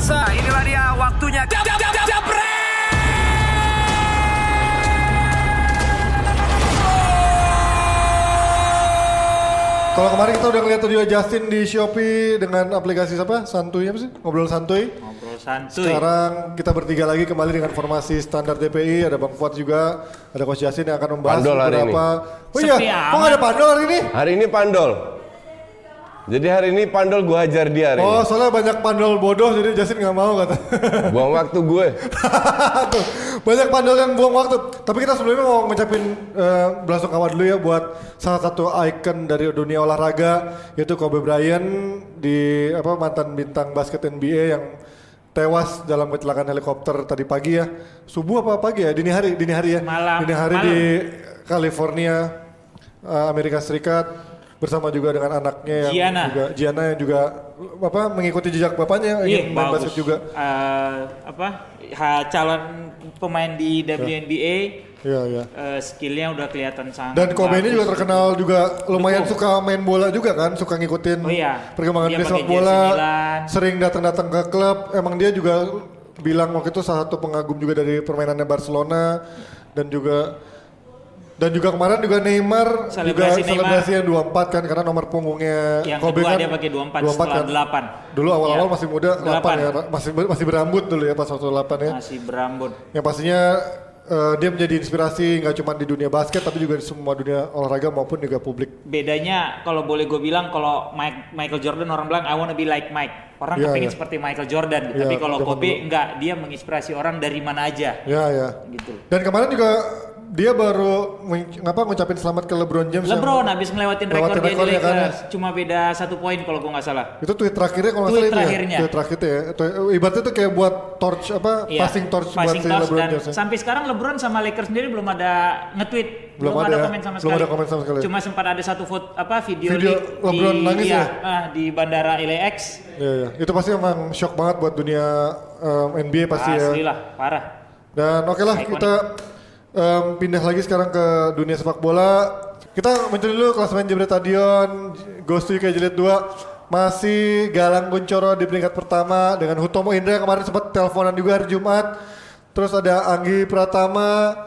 pemirsa, inilah dia waktunya. Jab, jab, jab, jab, Kalau kemarin kita udah ngeliat video Justin di Shopee dengan aplikasi apa? Santuy apa sih? Ngobrol santuy. Ngobrol santuy. Sekarang kita bertiga lagi kembali dengan formasi standar DPI. Ada Bang Fuad juga, ada Coach Justin yang akan membahas Pandol hari beberapa. Oh iya, kok nggak ada pandol hari ini? Hari ini pandol. Jadi hari ini pandol gua hajar dia hari Oh, ini. soalnya banyak pandol bodoh, jadi Justin nggak mau kata. Buang waktu gue. Tuh, banyak pandol yang buang waktu. Tapi kita sebelumnya mau ngucapin eh, belasungkawa dulu ya buat salah satu ikon dari dunia olahraga yaitu Kobe Bryant di apa mantan bintang basket NBA yang tewas dalam kecelakaan helikopter tadi pagi ya. Subuh apa pagi ya? Dini hari, dini hari ya. Malam, Dini hari malam. di California, eh, Amerika Serikat bersama juga dengan anaknya yang Gianna. juga Gianna yang juga apa mengikuti jejak bapaknya Iya, ingin main basket juga. Eh, apa? Ha, calon pemain di WNBA Iya, iya. eh, skillnya udah kelihatan sangat. Dan Kobe ini juga terkenal juga lumayan Betul. suka main bola juga kan, suka ngikutin Oh iya. perkembangan Dia dunia sepak bola, Milan. sering datang-datang ke klub. Emang dia juga bilang waktu itu salah satu pengagum juga dari permainannya Barcelona dan juga dan juga kemarin juga Neymar Selebrasi juga Neymar. selebrasi yang 24 kan karena nomor punggungnya Yang Kobe kedua kan dia pakai 24, setelah kan. 8. Dulu awal-awal Iya. masih muda 8 Delapan. ya, masih masih berambut dulu ya pas waktu 8 ya. Masih berambut. Yang pastinya eh, dia menjadi inspirasi nggak cuma di dunia basket tapi juga di semua dunia olahraga maupun juga publik. Bedanya kalau boleh gue bilang kalau Mike, Michael Jordan orang bilang I wanna be like Mike. Orang Iya, kepingin iya. seperti Michael Jordan. Iya, Tapi kalau zaman Kobe dulu. enggak, dia menginspirasi orang dari mana aja. Ya ya. Gitu. Dan kemarin juga dia baru ngapa ngucapin selamat ke LeBron James. LeBron habis ngelewatin rekor dia di rekornya kan Lakers. Cuma beda satu poin kalau gue nggak salah. itu tweet terakhirnya kalau nggak Tweet salah ya. terakhirnya. Tweet terakhir itu ya. Itu, ibaratnya itu kayak buat torch apa Iya, passing torch buat passing si torch LeBron James. ya. sampai sekarang LeBron sama Lakers sendiri belum ada nge-tweet, Belum belum, ada ada, ya? komen sama Belum sekali. ada komen sama sekali. Cuma sempat ada satu foto apa video, Video leak LeBron di nangis iya, ya? ah, di bandara LAX. Iya iya. Itu pasti emang shock banget buat dunia em, NBA pasti ya. Asli lah, parah. Dan oke lah Iconic. kita em, pindah lagi sekarang ke dunia sepak bola. Kita muncul dulu klasemen Jebret Stadion, Ghost UK Jilid 2 masih Galang Guncoro di peringkat pertama dengan Hutomo Indra yang kemarin sempat teleponan juga hari Jumat. Terus ada Anggi Pratama,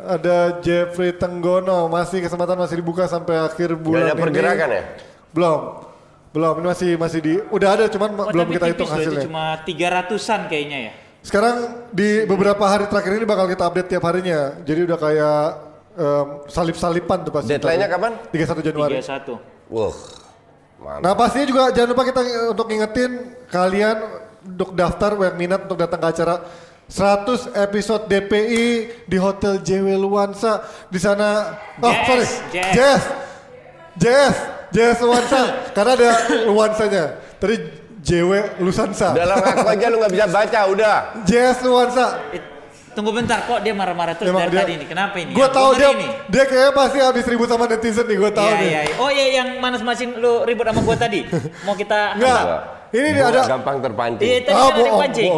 ada Jeffrey Tenggono, masih kesempatan masih dibuka sampai akhir Gak bulan ada ini. pergerakan ya? Belum. Belum, ini masih masih di udah ada cuman Oh, belum kita hitung hasilnya. cuma 300-an kayaknya ya. Sekarang di beberapa hari terakhir ini bakal kita update tiap harinya. Jadi udah kayak em, salip-salipan tuh pasti. Deadline-nya kapan? 31 Januari. 31. Wah. Mantap. Nah pastinya juga jangan lupa kita untuk ngingetin kalian untuk daftar yang minat untuk datang ke acara 100 episode DPI di Hotel JW Luansa di sana. Oh Jazz, sorry. Jazz, Jazz, Jazz Luansa. Karena ada Luansanya. Tadi JW Lusansa. Dalam aku aja lu gak bisa baca udah. Jazz Luansa. Eh, tunggu bentar kok dia marah-marah terus Emang dari dia- tadi ini. Kenapa ini? Gue Yang tahu gua dia ini. dia kayaknya pasti habis ribut sama netizen nih, gue tahu Iya, nih. iya, iya. Oh iya yang manas masin lu ribut sama gua tadi. Mau kita Enggak. Ini dia ada gampang terpancing. Iya, tadi Ah, ada pancing.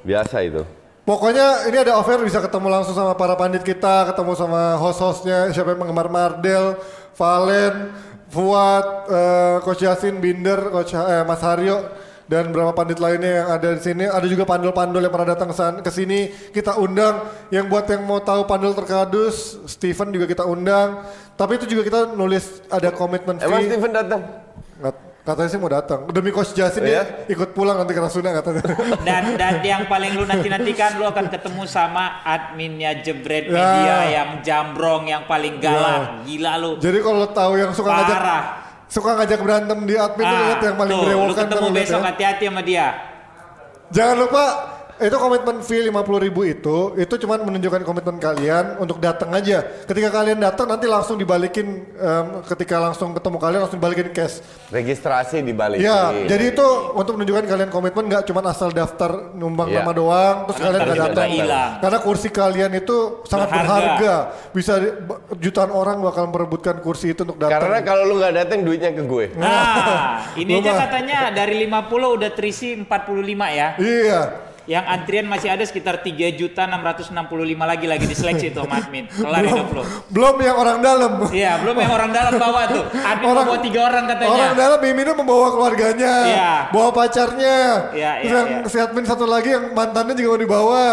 Biasa itu. Pokoknya ini ada offer bisa ketemu langsung sama para pandit kita, ketemu sama host-hostnya, siapa yang penggemar Mardel, Valen, Fuad, eh, Coach Yasin, Binder, Coach eh, Mas Haryo, dan beberapa pandit lainnya yang ada di sini. Ada juga pandol-pandol yang pernah datang ke sini. Kita undang. Yang buat yang mau tahu pandol terkadus, Steven juga kita undang. Tapi itu juga kita nulis ada komitmen Emang fee. Steven datang? Nggak- katanya sih mau datang. Demi Coach Jasin Oh, dia ya? ikut pulang nanti ke Rasuna katanya. Dan dan yang paling lu nanti nantikan lu akan ketemu sama adminnya Jebret Ya. Media yang jambrong yang paling galak. Gila lu. Jadi kalau tahu yang suka ngajak Parah. Suka ngajak berantem di admin tuh lihat yang paling Ah, tuh, lu berewokan ketemu besok ya. hati-hati sama dia. Jangan lupa itu komitmen fee 50 ribu itu itu cuman menunjukkan komitmen kalian untuk datang aja. Ketika kalian datang nanti langsung dibalikin em, ketika langsung ketemu kalian langsung dibalikin cash. Registrasi dibalik. Ya, jadi itu untuk menunjukkan kalian komitmen nggak cuma asal daftar numpang Iya. nama doang terus Karena kalian nggak datang. Karena kursi kalian itu sangat Berharga. berharga. Bisa di- jutaan orang bakal merebutkan kursi itu untuk datang. Karena kalau lu nggak datang duitnya ke gue. Nah, ini aja katanya dari 50 udah terisi 45 ya. Iya. Yang antrian masih ada sekitar 3 juta 665 lagi lagi diseleksi tuh sama admin. Kelar hidup lo. Belum yang orang dalam. Iya, belum yang orang dalam bawa tuh. Admin Orang- bawa tiga orang katanya. Orang dalam Mimin membawa keluarganya, Iya. bawa pacarnya. Iya, Terus iya, yang iya. si admin satu lagi yang mantannya juga mau dibawa.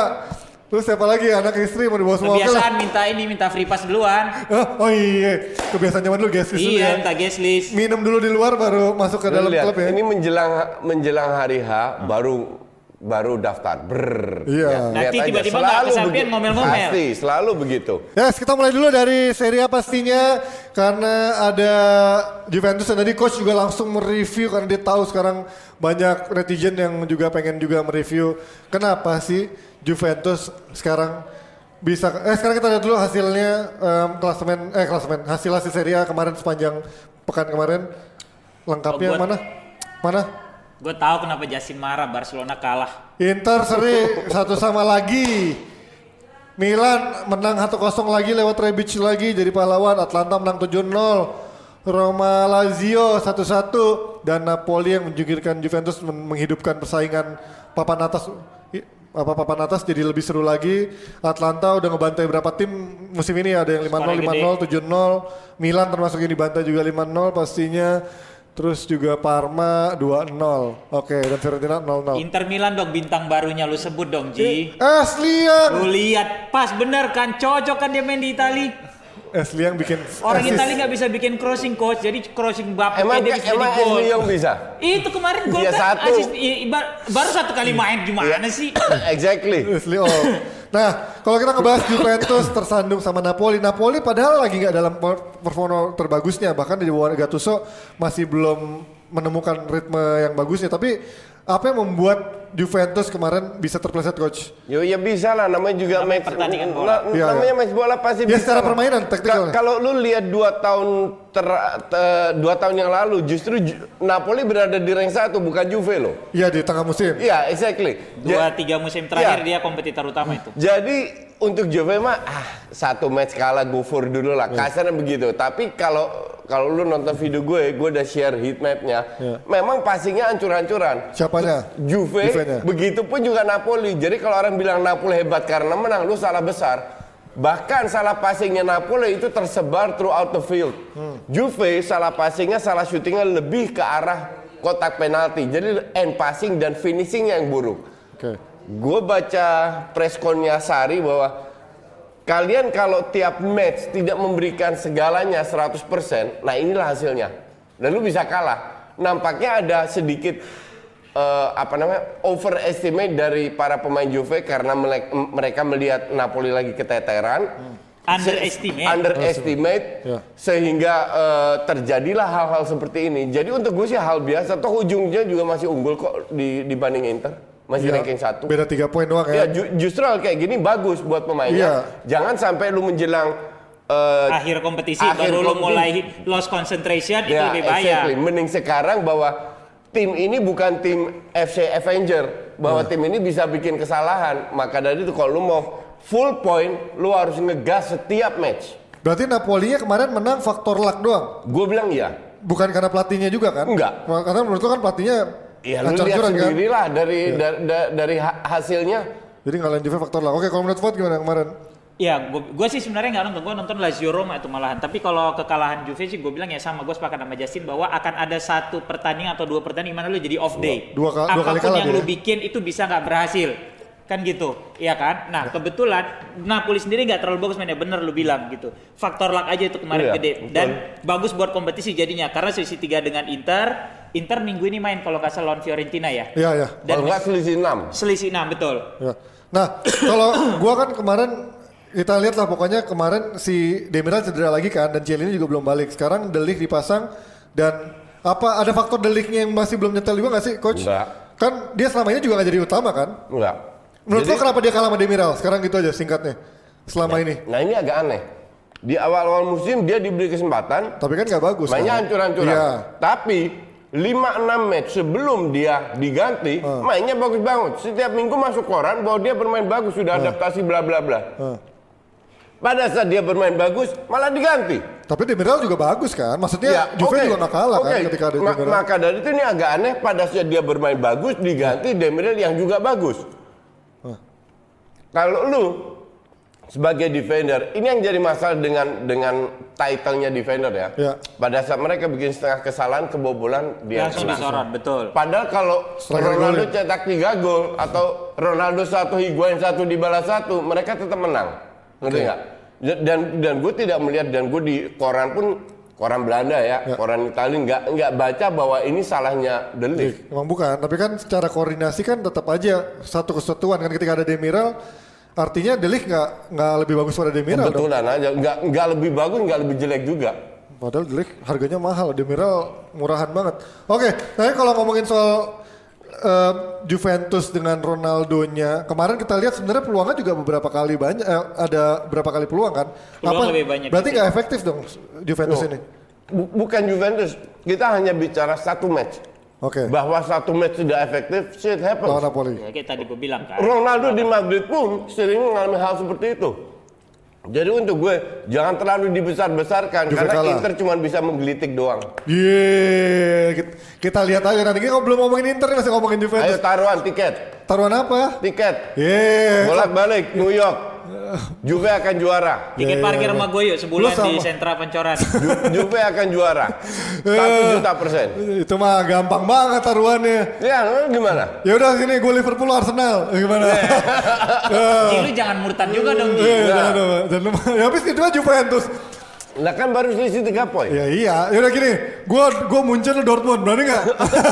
Terus siapa lagi anak istri mau dibawa semua. Kebiasaan minta ini minta free pass duluan. Oh, oh iya, kebiasaan zaman dulu guys dulu ya. Iya, minta guest list. Minum dulu di luar baru masuk ke Lu dalam lihat, klub ya. ini menjelang menjelang hari H baru baru daftar. Brrr. Iya. Ya, Nanti tiba-tiba nggak Selalu kesampaian ngomel-ngomel. Pasti, selalu begitu. Yes, kita mulai dulu dari Serie A pastinya karena ada Juventus dan tadi coach juga langsung mereview karena dia tahu sekarang banyak netizen yang juga pengen juga mereview kenapa sih Juventus sekarang bisa eh sekarang kita lihat dulu hasilnya em, klasemen eh klasemen hasil hasil Serie A kemarin sepanjang pekan kemarin lengkapnya Oh, mana mana Gue tahu kenapa Jasin marah Barcelona kalah. Inter seri satu sama lagi. Milan menang 1-0 lagi lewat Rebic lagi jadi pahlawan. Atlanta menang 7-0. Roma Lazio 1-1 dan Napoli yang menjungkirkan Juventus men- menghidupkan persaingan papan atas apa papan atas jadi lebih seru lagi. Atlanta udah ngebantai berapa tim musim ini ada yang 5-0, Skornya 5-0, 7-0. Milan termasuk yang dibantai juga 5-0 pastinya. Terus juga Parma 2-0. Oke, dan Fiorentina 0-0. Inter Milan dong bintang barunya lu sebut dong Ji. Asli yang Lu lihat pas bener kan cocok kan dia main di Itali. Asli yang bikin Orang assist. Itali nggak bisa bikin crossing coach jadi crossing bapak Emang dia bisa emang di gol. Asli yang bisa? Itu kemarin gol Dia kan satu. assist- i- bar- baru satu kali main gimana sih? exactly. Asli oh. Nah, kalau kita ngebahas Juventus tersandung sama Napoli, Napoli padahal lagi nggak dalam per- performa terbagusnya, bahkan di Gattuso masih belum menemukan ritme yang bagusnya. Tapi apa yang membuat Juventus kemarin bisa terpleset coach? Yo ya bisa lah namanya juga Namanya match pertandingan bola. na- Iya, namanya iya. match bola pasti Ya, bisa. secara lah. permainan, taktikalnya. Ka- Kalau lu lihat dua tahun ter, te- dua tahun yang lalu justru Ju- Napoli berada di rank satu bukan Juve loh. Iya di tengah musim. Iya exactly. Dua Ja- tiga musim terakhir Iya. dia kompetitor utama itu. Jadi untuk Juve mah ah satu match kalah go for dulu lah kasarnya begitu. Tapi kalau kalau lu nonton video gue, gue udah share heat mapnya. Iya. Memang passingnya hancur-hancuran. Siapanya? Juve, Juve-nya. begitupun juga Napoli. Jadi kalau orang bilang Napoli hebat karena menang, lu salah besar. Bahkan salah passingnya Napoli itu tersebar throughout the field. Juve salah passingnya, salah shootingnya lebih ke arah kotak penalti. Jadi end passing dan finishing yang buruk. Oke. Gue baca preskonnya Sari bahwa kalian kalau tiap match tidak memberikan segalanya 100%, nah inilah hasilnya. Dan lu bisa kalah. Nampaknya ada sedikit eh, apa namanya overestimate dari para pemain Juve karena melek- m- mereka melihat Napoli lagi keteteran. Underestimate. underestimate Ya. sehingga eh, terjadilah hal-hal seperti ini. Jadi untuk gue sih hal biasa. Toh ujungnya juga masih unggul kok di, dibanding Inter, masih Iya. ranking satu. Beda tiga poin doang Ya ya. ju- justru hal kayak gini bagus buat pemainnya. Jangan sampai lu menjelang eh, Akhir kompetisi Akhir baru lu kompetisi. mulai lost concentration itu ya lebih bahaya. exactly. Mending sekarang bahwa tim ini bukan tim FC Avenger, bahwa tim ini bisa bikin kesalahan. Maka dari itu kalau lu mau full point, lu harus ngegas setiap match. Berarti Napolinya kemarin menang faktor luck doang. Gue bilang iya. Bukan karena pelatihnya juga kan? Enggak. Karena menurut lu kan pelatihnya Ya lu lihat kan? sendiri lah dari da- da- dari ha- hasilnya. Jadi ngalahin Juve faktor luck. Oke, kalau menurut Fuad gimana kemarin? Ya, gue sih sebenarnya nggak nonton, gue nonton Lazio Roma itu malahan. Tapi kalau kekalahan Juve sih gue bilang ya sama, gue sepakat sama Justin bahwa akan ada satu pertandingan atau dua pertandingan mana lu jadi off day. Dua- dua dua kali kalah yang dia. lu bikin itu bisa nggak berhasil. Kan gitu, iya kan? Nah kebetulan Napoli sendiri nggak terlalu bagus mainnya, bener lu bilang gitu. Faktor luck aja itu kemarin Iya, gede. betul. Dan bagus buat kompetisi jadinya, karena selisih tiga dengan Inter. Inter minggu ini main kalau nggak salah lawan Fiorentina ya. Iya, iya. Dan Kalau nggak selisih 6. selisih 6 betul. Ya. Nah, kalau gua kan kemarin kita lihat lah pokoknya kemarin si Demiral cedera lagi kan dan Cielini juga belum balik. Sekarang Delik dipasang dan apa ada faktor Deliknya yang masih belum nyetel juga nggak sih coach? Enggak. Kan dia selama ini juga nggak jadi utama kan? Enggak. Menurut Jadi- lo kenapa dia kalah sama Demiral? Sekarang gitu aja singkatnya. Selama ini. Nah ini agak aneh. Di awal-awal musim dia diberi kesempatan, Tapi kan nggak bagus. mainnya kan? hancur-hancuran. Iya. Tapi 5-6 match sebelum dia diganti, Ah. mainnya bagus banget. Setiap minggu masuk koran bahwa dia bermain bagus, sudah Ah. adaptasi bla bla bla. Heeh. Pada saat dia bermain bagus, malah diganti. Tapi Demiral juga bagus kan? Maksudnya Ya, Juve oke. juga nggak kalah kan Oke. ketika ada Ma- Demiral. Maka dari itu ini agak aneh pada saat dia bermain bagus diganti Demiral yang juga bagus. Kalau lu sebagai defender, ini yang jadi masalah dengan dengan title-nya defender ya. Ya. Pada saat mereka bikin setengah kesalahan, kebobolan dia Langsung disorot, betul. Padahal kalau Striker Ronaldo golin. cetak 3 gol atau Ronaldo satu Higuain satu dibalas satu, mereka tetap menang. Ngerti nggak? Dan dan gue tidak melihat dan gue di koran pun koran Belanda ya, Ya. koran Italia nggak nggak baca bahwa ini salahnya De Ligt. Emang bukan, tapi kan secara koordinasi kan tetap aja satu kesatuan kan ketika ada Demiral artinya Delik nggak nggak lebih bagus pada Demiral dong. Kebetulan aja, nggak nggak lebih bagus, nggak lebih jelek juga. Padahal Delik harganya mahal, Demiral murahan banget. Oke, tapi kalau ngomongin soal eh, Juventus dengan Ronaldonya, kemarin kita lihat sebenarnya peluangnya juga beberapa kali banyak, eh, ada berapa kali peluang kan? Peluang lebih banyak Berarti nggak efektif dong Juventus Loh, ini? bu- bukan Juventus, kita hanya bicara satu match. Oke, Bahwa satu match tidak efektif, shit lawan happens. Napoli. Ya, kayak tadi gue bilang kan. Ronaldo di Madrid pun sering mengalami hal seperti itu. Jadi untuk gue jangan terlalu dibesar-besarkan karena kalah. Inter cuma bisa menggelitik doang. Yeay, kita, kita lihat aja nanti kalau belum ngomongin Inter masih ngomongin Ayo Juventus. taruhan tiket, Taruhan apa? tiket. Yeay. Bolak-balik New York. Juve akan juara. Tiket parkir sama gue yuk sebulan di sentra pancoran. Ju- Juve akan juara. Satu juta persen. Itu mah gampang banget taruhannya. Ya, gimana? Ya udah sini gue Liverpool Arsenal. Gimana? Ji, lu jangan murtad juga dong. Eh, jangan dong. Ya habis itu Juventus. Lah kan baru selisih tiga poin. Ya iya, ya udah gini, gua gua muncul Dortmund, berani nggak?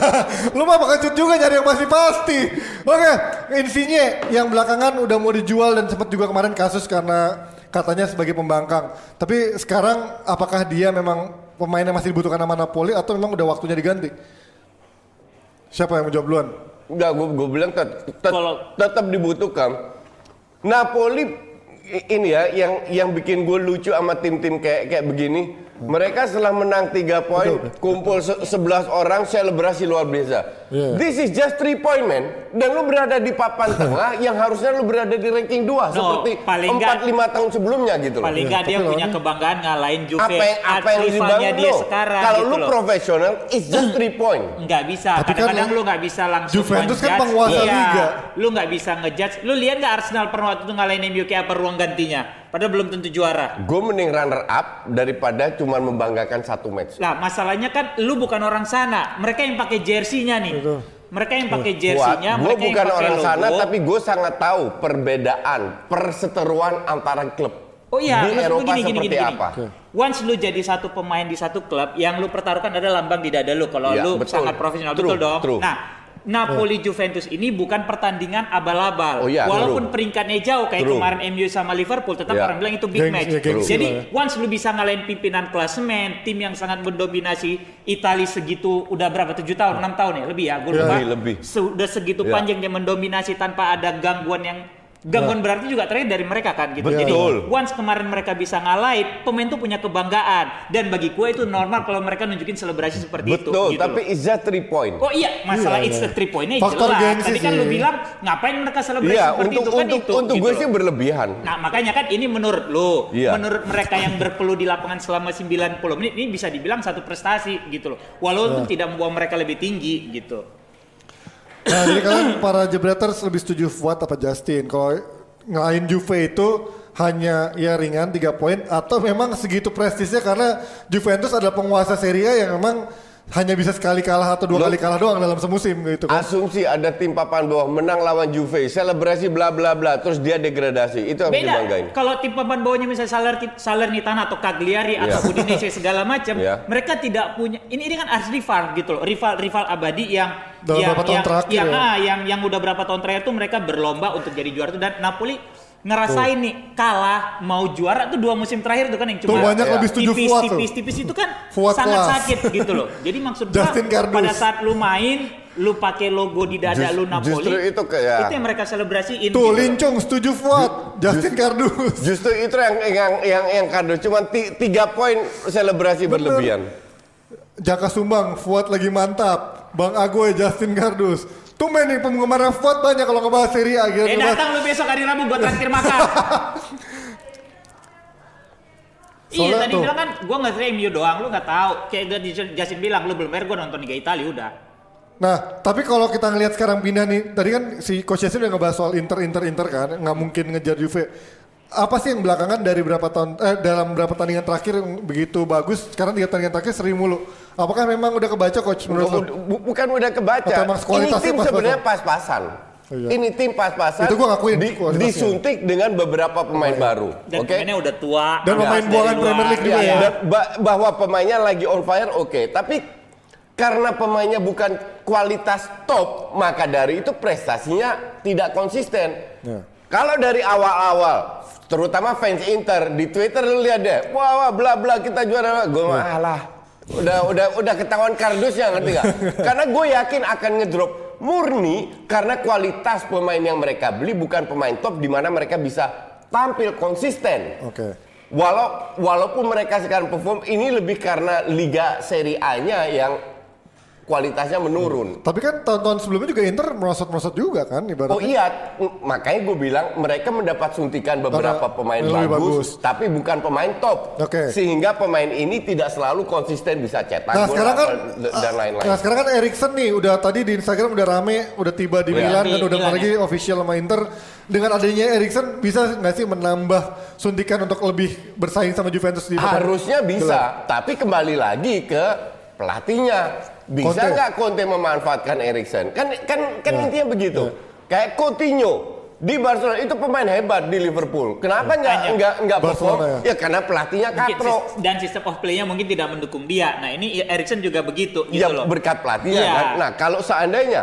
lu mah pengecut juga nyari yang pasti pasti. Oke, Insigne yang belakangan udah mau dijual dan sempat juga kemarin kasus karena katanya sebagai pembangkang. Tapi sekarang apakah dia memang pemain yang masih dibutuhkan sama Napoli atau memang udah waktunya diganti? Siapa yang menjawab duluan? Enggak, gue gue bilang tet- tet- tetap dibutuhkan. Napoli ini ya yang yang bikin gue lucu sama tim-tim kayak kayak begini. Mereka setelah menang 3 poin, kumpul se- 11 orang selebrasi luar biasa. Iya. This is just 3 point man. Dan lu berada di papan tengah yang harusnya lu berada di ranking 2 No, seperti paling 4 nggak- 5 tahun sebelumnya gitu loh. Paling nggak dia tapi punya kebanggaan ngalahin Juve. Apa yang apa yang dibangun dia lo? sekarang Kalau gitu lu loh. profesional, it's just 3 point. Nggak bisa, kan kadang-kadang lu- nggak bisa langsung Juventus kan penguasa Iya, liga. Lu nggak bisa ngejudge. Lu lihat nggak Arsenal pernah waktu itu ngalahin MU kayak apa ruang gantinya? Padahal belum tentu juara. Gue mending runner up daripada cuma membanggakan satu match. Lah masalahnya kan lu bukan orang sana. Mereka yang pakai jersinya nih. Betul. Mereka yang pakai jersinya, Gue mereka bukan orang logo. sana, tapi gue sangat tahu perbedaan perseteruan antara klub. Oh iya, di Eropa gini, gini, seperti gini, gini. apa? Once lu jadi satu pemain di satu klub, yang lu pertaruhkan adalah lambang di dada lu. Kalau Iya, lu betul. sangat profesional, True, betul dong. true. Nah, Napoli Juventus ini bukan pertandingan abal-abal. Oh iya, Walaupun true. peringkatnya jauh kayak True. kemarin MU sama Liverpool, tetap Iya. orang bilang itu big Gengsi- match. ya, gengsi Jadi lah ya. once lu bisa ngalahin pimpinan klasemen, tim yang sangat mendominasi Italia segitu udah berapa? 7 tahun, 6 tahun ya, lebih ya, gue lupa. Lebih, lebih. Sudah segitu Iya. panjang dia mendominasi tanpa ada gangguan yang Gangguan berarti juga terakhir dari mereka kan gitu. Betul. Jadi once kemarin mereka bisa ngalahin, pemain tuh punya kebanggaan dan bagi gue itu normal kalau mereka nunjukin selebrasi seperti itu. Betul, gitu tapi loh. it's three point. Oh iya, masalah Iya, it's iya. the three pointnya Faktor jelas. Tadi kan sih. lu bilang ngapain mereka selebrasi Iya, seperti untuk itu kan untuk itu. untuk gitu gue loh. sih berlebihan. Nah makanya kan ini menurut lu, Iya. menurut mereka yang berpeluh di lapangan selama 90 menit ini bisa dibilang satu prestasi gitu loh. Walaupun Iya. tidak membawa mereka lebih tinggi gitu. Nah, jadi kalian para jebreters lebih setuju Fuad apa Justin? Kalau ngelain Juve itu hanya ya ringan 3 poin atau memang segitu prestisnya karena Juventus adalah penguasa Serie A yang memang hanya bisa sekali kalah atau dua Lo- kali kalah doang dalam semusim gitu kan. Asumsi ada tim papan bawah menang lawan Juve, selebrasi bla bla bla, terus dia degradasi. Itu yang dibanggain. Beda. Kalau tim papan bawahnya misalnya Saler, Salernitana atau Cagliari Iya. atau Udinese segala macam, Iya. mereka tidak punya. Ini ini kan arch rival gitu loh, rival rival abadi yang Dalam yang tahun yang, terakhir yang, ya. ah, yang yang udah berapa tahun terakhir tuh mereka berlomba untuk jadi juara tuh dan Napoli ngerasain nih kalah mau juara tuh dua musim terakhir tuh kan yang cuma Tuh banyak Ya. lebih setuju tipis, Fuad tuh. tipis tipis itu kan Fuad sangat kelas. sakit gitu loh. Jadi maksud gua Justin Cardus. pada saat lu main lu pakai logo di dada Just- lu Napoli justru itu kayak- itu yang mereka selebrasiin Tuh gitu loh. Lincong setuju Fuad, Justin Kardus. Justru itu yang yang yang yang kado cuma ti- tiga poin selebrasi berlebihan. Jaka Sumbang, Fuad lagi mantap. Bang Agoy, Justin Kardus. Tuh main nih penggemar Fuad banyak kalau ngebahas Serie A gitu. Eh ngebahas- datang lu besok hari Rabu buat traktir makan. iya tadi tuh- bilang kan gua nggak sering MU doang, lu nggak tahu. Kayak Justin bilang lu belum bayar gua nonton Liga Italia udah. Nah, tapi kalau kita ngelihat sekarang pindah nih, tadi kan si Coach Yasin udah ngebahas soal Inter, Inter, Inter kan, nggak mungkin ngejar Juve. Apa sih yang belakangan dari berapa tahun, eh dalam berapa tandingan terakhir yang begitu bagus, sekarang tiga tandingan terakhir seri mulu. Apakah memang udah kebaca Coach menurut lo? Bu- bu- bukan udah kebaca. Ini tim pas-pasan? sebenarnya pas-pasan. Oh, iya. Ini tim pas-pasan. Itu gua ngakuin, di- disuntik dengan beberapa pemain baru. Dan Oke. pemainnya udah tua. Dan pemain buangan luar. Premier League juga Iya, ya. iya. Dan ba- bahwa pemainnya lagi on fire oke, tapi karena pemainnya bukan kualitas top, maka dari itu prestasinya tidak konsisten. Ya. Kalau dari awal-awal, terutama fans Inter di Twitter lu lihat deh, wah, wah bla bla kita juara, gue Ya. mah alah, udah udah udah ketahuan kardusnya ngerti gak? karena gue yakin akan ngedrop murni karena kualitas pemain yang mereka beli bukan pemain top di mana mereka bisa tampil konsisten. Oke. Walau walaupun mereka sekarang perform ini lebih karena Liga Serie A-nya yang kualitasnya menurun. Tapi kan tahun-tahun sebelumnya juga Inter merosot-merosot juga kan ibaratnya. Oh iya, makanya gue bilang mereka mendapat suntikan beberapa Karena pemain yang lebih bagus, bagus. tapi bukan pemain top. Oke. Sehingga pemain ini tidak selalu konsisten bisa cetak Nah gol sekarang kan dan lain-lain. Nah sekarang kan Erikson nih udah tadi di Instagram udah rame, udah tiba di Iya. Milan Di dan udah Milan, lagi official sama Inter. Dengan adanya Erikson bisa nggak sih menambah suntikan untuk lebih bersaing sama Juventus di depan? Harusnya bisa, tapi kembali lagi ke pelatihnya. Bisa nggak Conte memanfaatkan Erikson? Kan kan kan Ya. intinya begitu. Kayak Coutinho di Barcelona itu pemain hebat di Liverpool. Kenapa nggak Makanya. nggak nggak perform? Barcelona, Ya karena pelatihnya katro. dan sistem of play-nya mungkin tidak mendukung dia. Nah ini Erikson juga begitu gitu Ya loh. berkat pelatihnya Iya. kan. Nah kalau seandainya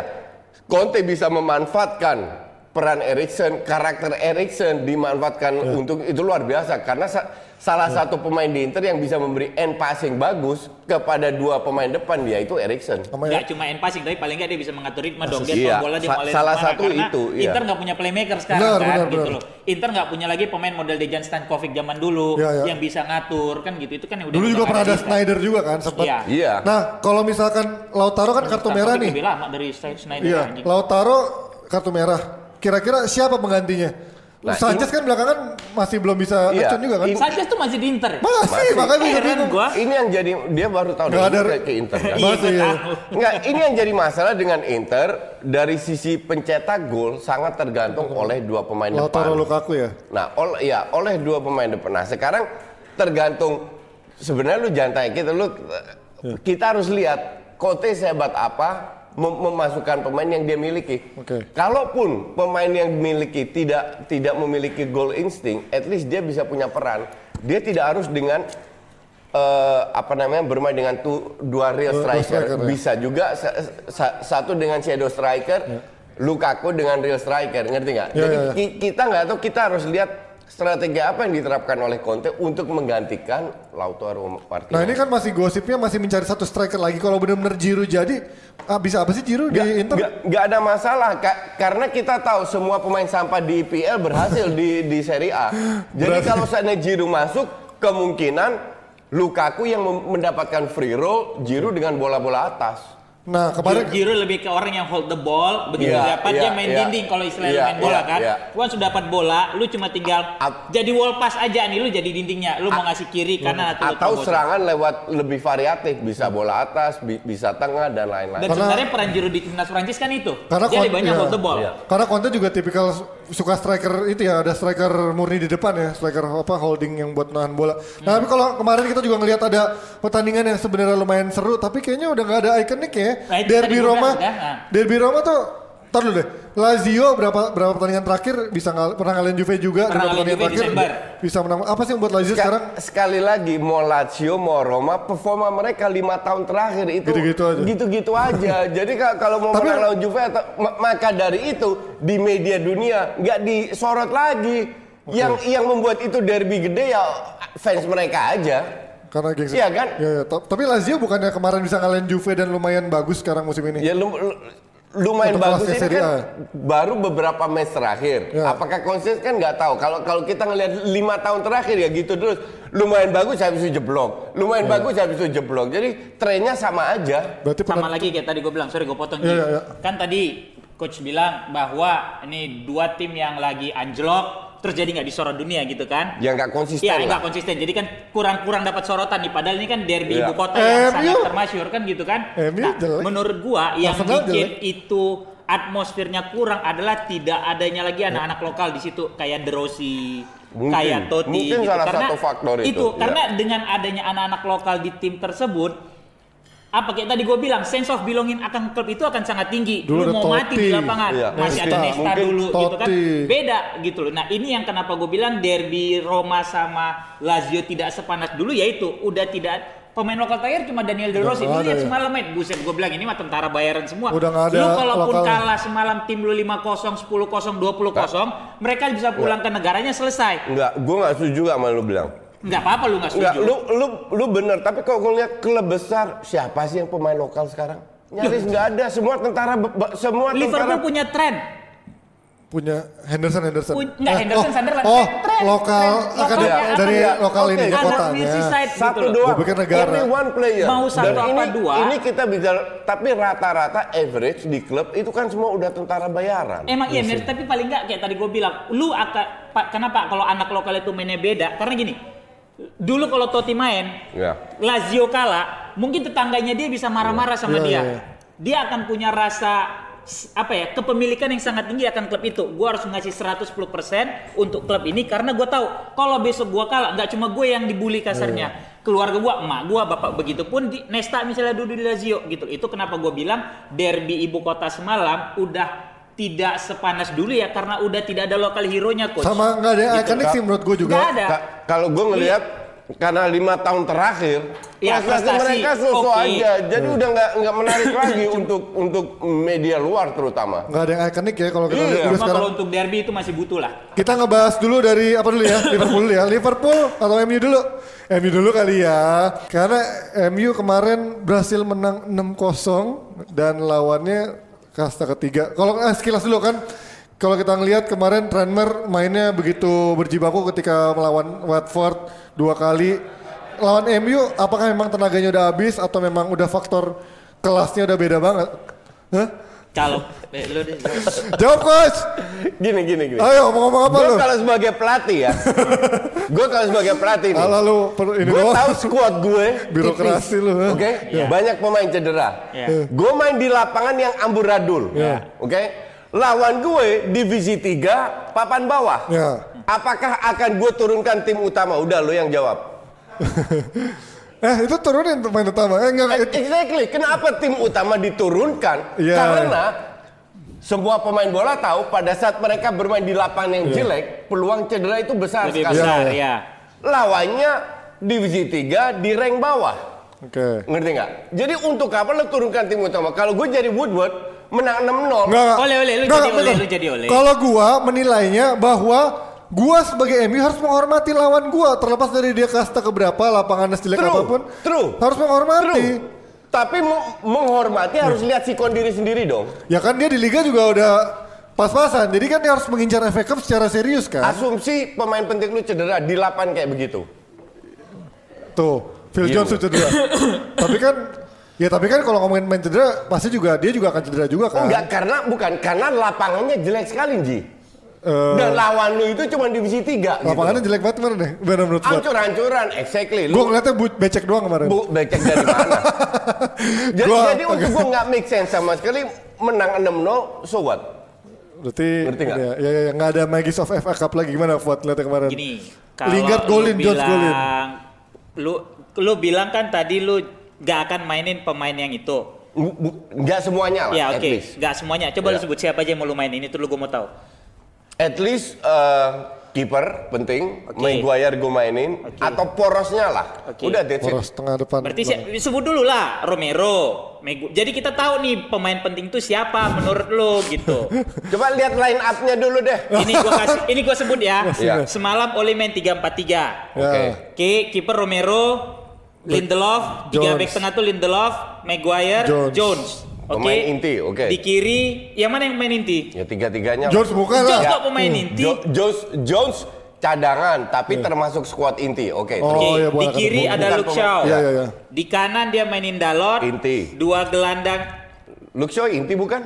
Conte bisa memanfaatkan peran Erikson, karakter Erikson dimanfaatkan Ya. untuk itu luar biasa karena sa- salah satu pemain di Inter yang bisa memberi end passing bagus kepada dua pemain depan dia itu Erikson. Sama Nggak cuma end passing, tapi paling nggak dia bisa mengatur ritme dong. Dia Iya, bola dia sa- salah satu Karena itu, iya. Inter nggak punya playmaker sekarang Benar, kan, benar, gitu benar. loh. Inter nggak punya lagi pemain model Dejan Stankovic zaman dulu Iya, iya. yang bisa ngatur kan gitu. Itu kan yang udah Dulu juga pernah ada. Snyder juga kan sempat. Iya. Iya. Nah kalau misalkan Lautaro kan kartu Stankovic merah nih. Lebih lama dari Snyder Iya, anjing. Lautaro kartu merah. Kira-kira siapa penggantinya? Nah, Sanchez kan belakangan masih belum bisa Iya, ngecun juga kan? Sanchez tuh masih di Inter. Masih, makanya gue Heran bingung. gua. Ini yang jadi dia baru tahu dia ada- ke- Inter. kan? Iya, Masih, ya. tahu. Enggak, ini yang jadi masalah dengan Inter dari sisi pencetak gol sangat tergantung oleh dua pemain Lautaro depan. Lukaku ya. Nah, ol, ya oleh dua pemain depan. Nah, sekarang tergantung sebenarnya lu jangan tanya kita, lu kita harus lihat Conte sehebat apa mem- memasukkan pemain yang dia miliki. Oke. Kalaupun pemain yang dimiliki tidak tidak memiliki goal insting, at least dia bisa punya peran. Dia tidak harus dengan eh, apa namanya bermain dengan tu, dua real striker. striker, ya. Bisa juga sa- sa- satu dengan shadow striker, Lukaku dengan real striker, ngerti nggak? Ya, Jadi ya, ya. ki- kita nggak tahu, kita harus lihat strategi apa yang diterapkan oleh Conte untuk menggantikan Lautaro Martinez. Nah ini kan masih gosipnya masih mencari satu striker lagi. Kalau benar-benar Giroud jadi, ah, bisa apa sih Giroud di Inter? Nggak, nggak ada masalah Ka- karena kita tahu semua pemain sampah di IPL berhasil di di Serie A. Jadi Berarti- kalau seandainya Giroud masuk, kemungkinan Lukaku yang mendapatkan free roll, Giroud dengan bola-bola atas. Nah kemarin Giroud lebih ke orang yang hold the ball, begitu Iya, dapat iya, dia main iya. dinding kalau istilahnya Iya, main bola iya, kan. iya. Once sudah dapat bola, lu cuma tinggal Ap- jadi wall pass aja nih, lu jadi dindingnya. Lu mau ngasih kiri kanan atau lu Atau serangan lewat lebih variatif, bisa bola atas, bi- bisa tengah dan lain-lain. Dan Karena- sebenarnya peran Giroud di timnas Prancis kan itu. Karena dia lebih banyak iya. hold the ball. Iya. Karena Conte juga tipikal suka striker itu ya, ada striker murni di depan ya, striker apa holding yang buat nahan bola. Nah, tapi kalau kemarin kita juga ngelihat ada pertandingan yang sebenarnya lumayan seru, tapi kayaknya udah nggak ada ikonik ya. Nah, Derby Roma, sudah, nah. Derby Roma tuh, tar dulu deh. Lazio berapa berapa pertandingan terakhir bisa ngal, pernah ngalahin Juve juga, Pernah pertandingan Juve terakhir Desember. bisa menang. Apa sih yang buat Lazio Ska- sekarang? sekali lagi mau Lazio mau Roma performa mereka lima tahun terakhir itu Gitu-gitu aja. gitu-gitu aja. Jadi ka- kalau mau Tapi- menang lawan Juve atau ma- maka dari itu di media dunia nggak disorot lagi. Yang yang membuat itu derby gede ya fans mereka aja. Karena gengsi. Iya kan? Ya, ya. Ta- Tapi Lazio bukannya kemarin bisa ngalahin Juve dan lumayan bagus sekarang musim ini. Ya lu, lu- lumayan Untuk bagus ini kan A. baru beberapa match terakhir. Ya. Apakah konsisten kan nggak tahu. Kalau kalau kita ngelihat lima tahun terakhir ya gitu terus. Lumayan bagus habis itu jeblok. Lumayan Ya. bagus habis itu jeblok. Jadi trennya sama aja. Berarti Sama pernah lagi kayak tadi gue bilang, sorry gue potong. Ji. iya, iya. Kan tadi coach bilang bahwa ini dua tim yang lagi anjlok terus jadi nggak disorot dunia gitu kan? Ya nggak konsisten Iya, lah. nggak konsisten. Jadi kan kurang-kurang dapat sorotan nih. Padahal ini kan derby Iya. ibu kota yang MU. sangat termasyur kan gitu kan. Nah, jelek. menurut gua yang Arsenal bikin jelek. itu atmosfernya kurang adalah tidak adanya lagi anak-anak lokal di situ kayak De Rossi, Mungkin. kayak Totti Mungkin gitu. salah karena satu faktor itu, Itu iya. karena dengan adanya anak-anak lokal di tim tersebut apa kayak tadi gue bilang sense of belonging akan klub itu akan sangat tinggi. Dulu Lu ada mau mati Totti. di lapangan, Iya. masih ada Nesta. Mungkin dulu gitu kan. Beda gitu loh. Nah, ini yang kenapa gue bilang derby Roma sama Lazio tidak sepanas dulu yaitu udah tidak pemain lokal terakhir cuma Daniel De Rossi. nggak Lu lihat ya. semalam main buset gue bilang ini mah tentara bayaran semua. Udah nggak ada Lu kalaupun lokalnya. kalah semalam tim lu 5-0, 10-0, 20-0, mereka bisa pulang ke negaranya selesai. Enggak, gue nggak setuju sama lu bilang. Nggak apa-apa lu nggak Enggak, setuju. lu lu lu bener. Tapi kalau gue lihat klub besar, siapa sih yang pemain lokal sekarang? Nyaris nggak ada. Semua tentara, semua Liverpool tentara. punya tren. punya Henderson Henderson. Pun- nggak, Eh, Henderson, oh, Sunderland. Oh, Tren, lokal tren. akan Lokalnya dari ya? lokal Oke. ini kotanya. Satu gitu doang. Pikir negara. Only one player. Mau satu Dan apa ini, dua. Ini kita bicara, tapi rata-rata average di klub itu kan semua udah tentara bayaran. Emang iya, Mir, tapi paling nggak kayak tadi gue bilang, lu akan Pak, kenapa kalau anak lokal itu mainnya beda? Karena gini, dulu kalau Totti main, Ya. Lazio kalah, mungkin tetangganya dia bisa marah-marah sama Iya, dia. iya, iya. Dia akan punya rasa apa ya kepemilikan yang sangat tinggi akan klub itu. Gue harus ngasih 110% untuk klub ini karena gue tahu kalau besok gue kalah nggak cuma gue yang dibully kasarnya. Keluarga gue, emak gue, bapak begitu pun di Nesta misalnya duduk di Lazio gitu. Itu kenapa gue bilang derby ibu kota semalam udah tidak sepanas dulu ya karena udah tidak ada lokal hero-nya coach. Sama nggak ada yang Gitu. ikonik sih menurut gue juga. Nggak ada. Ka- kalau gue ngelihat karena lima tahun terakhir Ya, prestasi mereka sosok Oke. aja jadi udah nggak nggak menarik lagi untuk untuk media luar terutama Nggak ada yang ikonik ya kalau kita Iya. sekarang. kalau untuk derby itu masih butuh lah. Kita ngebahas dulu dari apa dulu ya? Liverpool dulu ya. Liverpool atau MU dulu? MU dulu kali ya. Karena MU kemarin berhasil menang 6-0 dan lawannya kasta ketiga. Kalau eh, sekilas dulu kan kalau kita ngelihat kemarin Tranmer mainnya begitu berjibaku ketika melawan Watford dua kali. Lawan MU apakah memang tenaganya udah habis atau memang udah faktor kelasnya udah beda banget? Hah? Kalau eh, lu deh. Jawab coach. gini gini gini Ayo ngomong apa gue lu? kalau sebagai pelatih ya gue kalau sebagai pelatih nih Alah lu ini gue tahu skuad gue Birokrasi tipis. lu, ha? oke Iya. banyak pemain cedera Iya. gue main di lapangan yang amburadul Iya. oke lawan gue divisi 3 papan bawah Ya. apakah akan gue turunkan tim utama udah lo yang jawab Eh itu turunin pemain utama. Eh enggak. itu- Exactly. Kenapa tim utama diturunkan? Iya. Karena semua pemain bola tahu pada saat mereka bermain di lapangan yang Iya. jelek, peluang cedera itu besar Lebih sekali. besar Iya, ya. Lawannya divisi 3 di rank bawah. Oke. Ngerti nggak? Jadi untuk apa lo turunkan tim utama? Kalau gue jadi Woodward menang 6-0. Enggak, enggak. Oleh, oleh, lu Enggak, jadi oleh, lu jadi oleh. Kalau gua menilainya bahwa gua sebagai MU harus menghormati lawan gua terlepas dari dia kasta keberapa lapangannya sejelek True, apa pun. true. Harus menghormati. True. Tapi menghormati harus lihat sikon diri sendiri dong. Ya kan dia di liga juga udah pas-pasan. Jadi kan dia harus mengincar FA Cup secara serius kan. Asumsi pemain penting lu cedera di lapan kayak begitu. Tuh, Phil Iya, Jones cedera. tapi kan ya tapi kan kalau ngomongin main cedera pasti juga dia juga akan cedera juga kan. Enggak, karena bukan karena lapangannya jelek sekali, Ji. Eh, Dan lawan lu itu cuma divisi 3 lapangannya gitu. jelek banget mana deh? Benar menurut gua. Hancur-hancuran, exactly. Gua Lu ngeliatnya bu- becek doang kemarin. bu, becek dari mana? jadi, Gua jadi untuk gua nggak make sense sama sekali menang 6-0, so what? Berarti Ngerti nggak? ya, ya, ya, nggak ada Magis of FA Cup lagi gimana buat lihatnya kemarin? Gini, kalau Lingard lu golin, Jones bilang, golin. Lu lu bilang kan tadi lu gak akan mainin pemain yang itu. Bu- bu- Nggak semuanya lah, Ya at oke, least. nggak semuanya. Coba lu Ya. sebut siapa aja yang mau lu mainin itu lu gue mau tahu. At least eh, kiper penting, Oke. Maguire gue mainin, Oke. atau porosnya lah. Oke. Udah that's it. Poros tengah depan. Berarti si- sebut dulu lah Romero, Megu. Jadi kita tahu nih pemain penting itu siapa menurut lu gitu. Coba lihat line up-nya dulu deh. ini gua kasih, ini gua sebut ya. Iya. Semalam Ole main 3-4-3. Ya. Oke. Oke, kiper Romero, Lindelof, tiga back tengah tuh Lindelof, Maguire, Jones. Jones. Oke. Pemain inti, oke. Di kiri, yang mana yang main inti? Ya tiga-tiganya. George bukan lah. Jones kok pemain inti? Jo- Jones, Jones cadangan, tapi termasuk squad inti. Oke, Oh, terus. Oke, iya, di boleh kiri ketemu. ada Luke Shaw. Iya, iya, iya. Di kanan dia mainin Dalot. Inti. Dua gelandang. Luke Shaw inti bukan?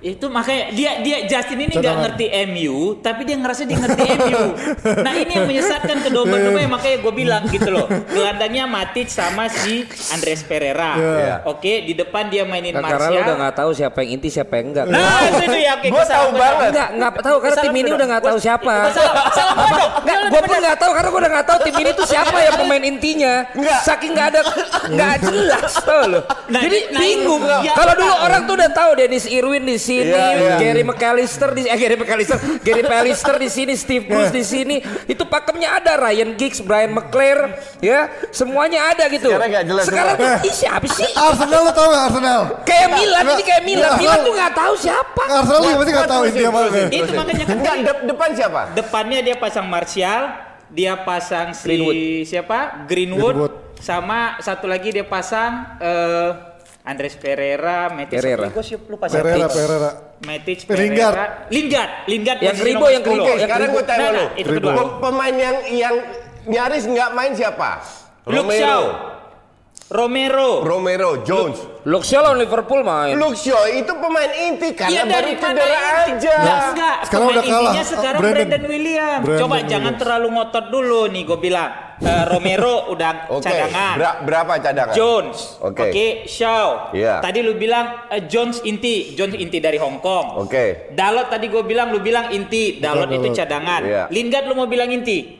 Itu makanya dia dia Justin ini nggak ngerti MU, tapi dia ngerasa dia ngerti MU. Nah ini yang menyesatkan kedua dua makanya gue bilang gitu loh. Gelandangnya Matic sama si Andres Pereira. Iya. Oke di depan dia mainin Nah, karena lu udah Martial. nggak tahu siapa yang inti siapa yang enggak. Nah itu dia oke. Gua kesalahan tahu banget. Enggak, enggak tahu karena tim ini udah nggak tahu Gua- siapa. Salah, salah gua dong. Enggak, Dia gue pun nggak tahu karena gue udah nggak tahu tim ini tuh siapa ya pemain intinya. Enggak. Saking nggak ada, nggak jelas tau loh. Nah, Jadi nah, bingung. iya. Kalau dulu orang tuh udah tahu Dennis Irwin di sini, Iya, iya. Gary McAllister di eh, Gary McAllister, Gary Pallister di sini, Steve Bruce di sini. Itu pakemnya ada Ryan Giggs, Brian McClare, ya semuanya ada gitu. Sekarang nggak jelas Sekarang tuh, ih siapa sih? Arsenal lo tau gak Arsenal? Kayak Milan, ini kayak Milan. Milan tuh nggak tahu siapa. Arsenal juga pasti gak tau Terusin, intinya mana. Itu makanya kan Enggak, de- depan siapa? depannya dia pasang Martial, dia pasang si Greenwood. siapa? Greenwood, Greenwood. Sama satu lagi dia pasang eh Andres Pereira, Matic, Pereira. Gue sih lupa siapa. Pereira, Pereira. Matic, Lingard. Pereira, Lingard, Lingard. Yang posisi Ribo, yang 10. Ribo, Oke, yang sekarang gue tanya Nah, lu. nah, itu kedua. Pem- Pemain yang yang nyaris nggak main siapa? Luke Shaw, Romero. Romero, Jones. Shaw lawan Liverpool main. Shaw itu pemain inti karena Iya baru dari mana cedera inti? aja. Enggak, enggak. Sekarang Pemain udah kalah. intinya sekarang Brandon. Brandon, William. Brandon Coba William. jangan terlalu ngotot dulu nih gue bilang. Eh, Romero udah Oke, cadangan. bera- berapa cadangan? Jones, Oke. oke, Shaw. Iya. Tadi lu bilang eh, Jones inti, Jones inti dari Hong Kong. Oke. Dalot tadi gue bilang, lu bilang inti, Dalot itu cadangan. Iya. Lingard lu mau bilang inti.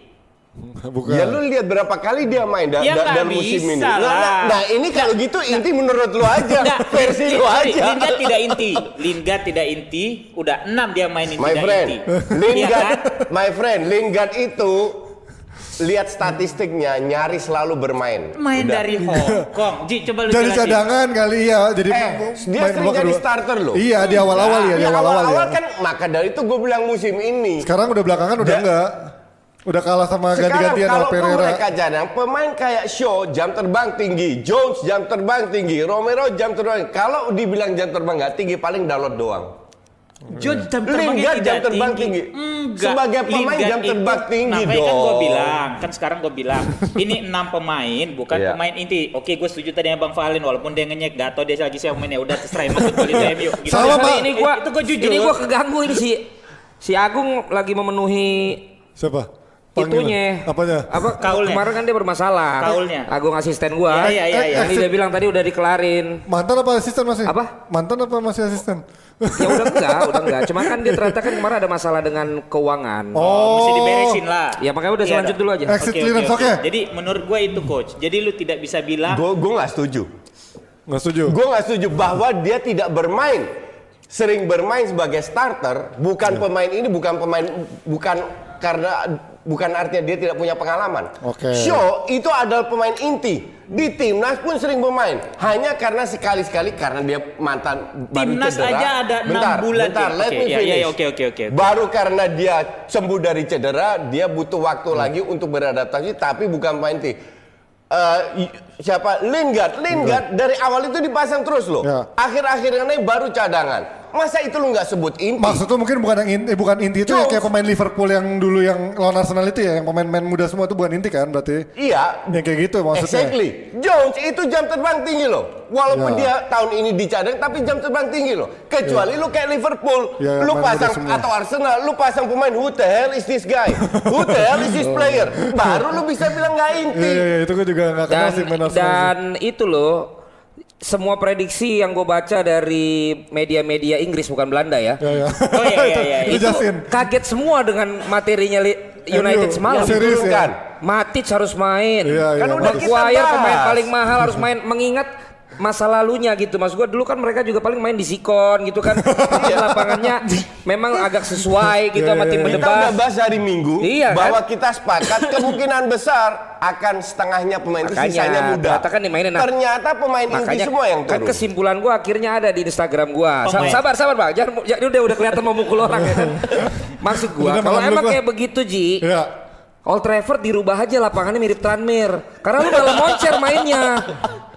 Bukan. Ya lu lihat berapa kali dia main da- Ya da- dalam musim ini. bisa Nah, nah, lah. nah, ini kalau gitu inti menurut lu aja. Enggak, Versi lu aja. Lingard tidak inti. Lingard tidak inti, udah enam dia mainin My tidak friend, inti. Iya Lingard, kan? my friend, Lingard itu lihat statistiknya nyaris selalu bermain. Main Udah. dari Hong Kong. Ji, coba lu Jadi cadangan kali ya. Jadi Eh, dia main sering jadi kedua. starter loh. Iya di awal-awal ya, di Iya, awal-awal awal-awal ya. kan maka dari itu gue bilang musim ini. Sekarang udah belakangan udah enggak. Udah kalah sama Sekarang ganti-gantian kalau Pereira. mereka cadang pemain kayak Shaw jam terbang tinggi, Jones jam terbang tinggi, Romero jam terbang. Kalau dibilang jam terbang nggak tinggi paling download doang. John jam terbangnya Lingard jam terbang tinggi. Enggak. Sebagai pemain Lingard jam terbang tinggi nah, makanya kan gue dong. bilang, kan sekarang gue bilang, ini enam pemain bukan Iya. pemain inti. Oke, gue setuju tadi sama Bang Valen walaupun dia ngenyek, gak tau dia lagi siapa mainnya. Udah terserah yang masuk gol itu MU. Gitu. Sama, Pak. ini gua itu gue jujur. Ini gua keganggu ini si si Agung lagi memenuhi Siapa? Itunya. Apanya? Apa Kaulnya. kemarin kan dia bermasalah. Kaulnya. Agung asisten gua. Iya, iya, iya, iya. Ini dia bilang tadi udah dikelarin. Mantan apa asisten masih? Apa? Mantan apa masih asisten? Ya udah enggak, udah enggak. Cuma kan dia ternyata kan kemarin ada masalah dengan keuangan. Oh. Mesti diberesin lah. Ya makanya udah Iya selanjut dong. dulu aja. Exit clearance, oke. Jadi menurut gue itu coach. Jadi lu tidak bisa bilang Gue gue nggak setuju. Nggak setuju. Gue nggak setuju bahwa dia tidak bermain sering bermain sebagai starter bukan Iya. pemain ini bukan pemain bukan karena bukan artinya dia tidak punya pengalaman. Oke. Shaw itu adalah pemain inti di timnas pun sering bermain hanya karena sekali-sekali karena dia mantan baru Timnas cedera. aja ada bentar, bulan Bentar, let Oke, me finish. iya, oke, oke, oke, oke. Baru karena dia sembuh dari cedera, dia butuh waktu Hmm. lagi untuk beradaptasi tapi bukan pemain inti. Y- siapa Lingard Lingard dari awal itu dipasang terus loh Ya. akhir-akhir ini baru cadangan masa itu lu nggak sebut inti Maksud tuh mungkin bukan yang inti, eh, bukan inti itu ya kayak pemain Liverpool yang dulu yang lawan Arsenal itu ya, yang pemain-pemain muda semua itu bukan inti kan berarti? iya Yang kayak gitu maksudnya. Exactly. Jones itu jam terbang tinggi loh. Walaupun Ya. dia tahun ini dicadang tapi jam terbang tinggi loh. Kecuali lu kayak Liverpool, Ya, lu pasang atau Arsenal, lu pasang pemain who the hell is this guy? Who the hell is this player? Baru lu bisa bilang nggak inti. iya, iya, itu gue juga nggak kenal sih main. Dan itu loh semua prediksi yang gue baca dari media-media Inggris bukan Belanda ya. Ya, ya. Oh, iya, iya, iya. itu itu Justin. kaget semua dengan materinya United semalam. serius ya. Kan? Matic harus main. Iya, iya, Kan udah Matic. kita pemain paling mahal harus main mengingat masa lalunya gitu mas gue dulu kan mereka juga paling main di Sikon gitu kan Mungkin lapangannya memang agak sesuai gitu Iya, sama iya, tim iya. Kita berdebat udah bahas hari Minggu Iya, kan? bahwa kita sepakat kemungkinan besar akan setengahnya pemain itu Makanya, sisanya muda. ternyata kan dimainin. Nah, Ternyata pemain inti makanya semua yang kan turun. kesimpulan gue akhirnya ada di Instagram gue Pemain. sabar sabar bang jangan jangan udah udah kelihatan mau mukul orang ya kan maksud gue kalau emang gua. kayak begitu Ji Iya. Old Trafford dirubah aja lapangannya mirip Tranmere karena lu dalam moncer mainnya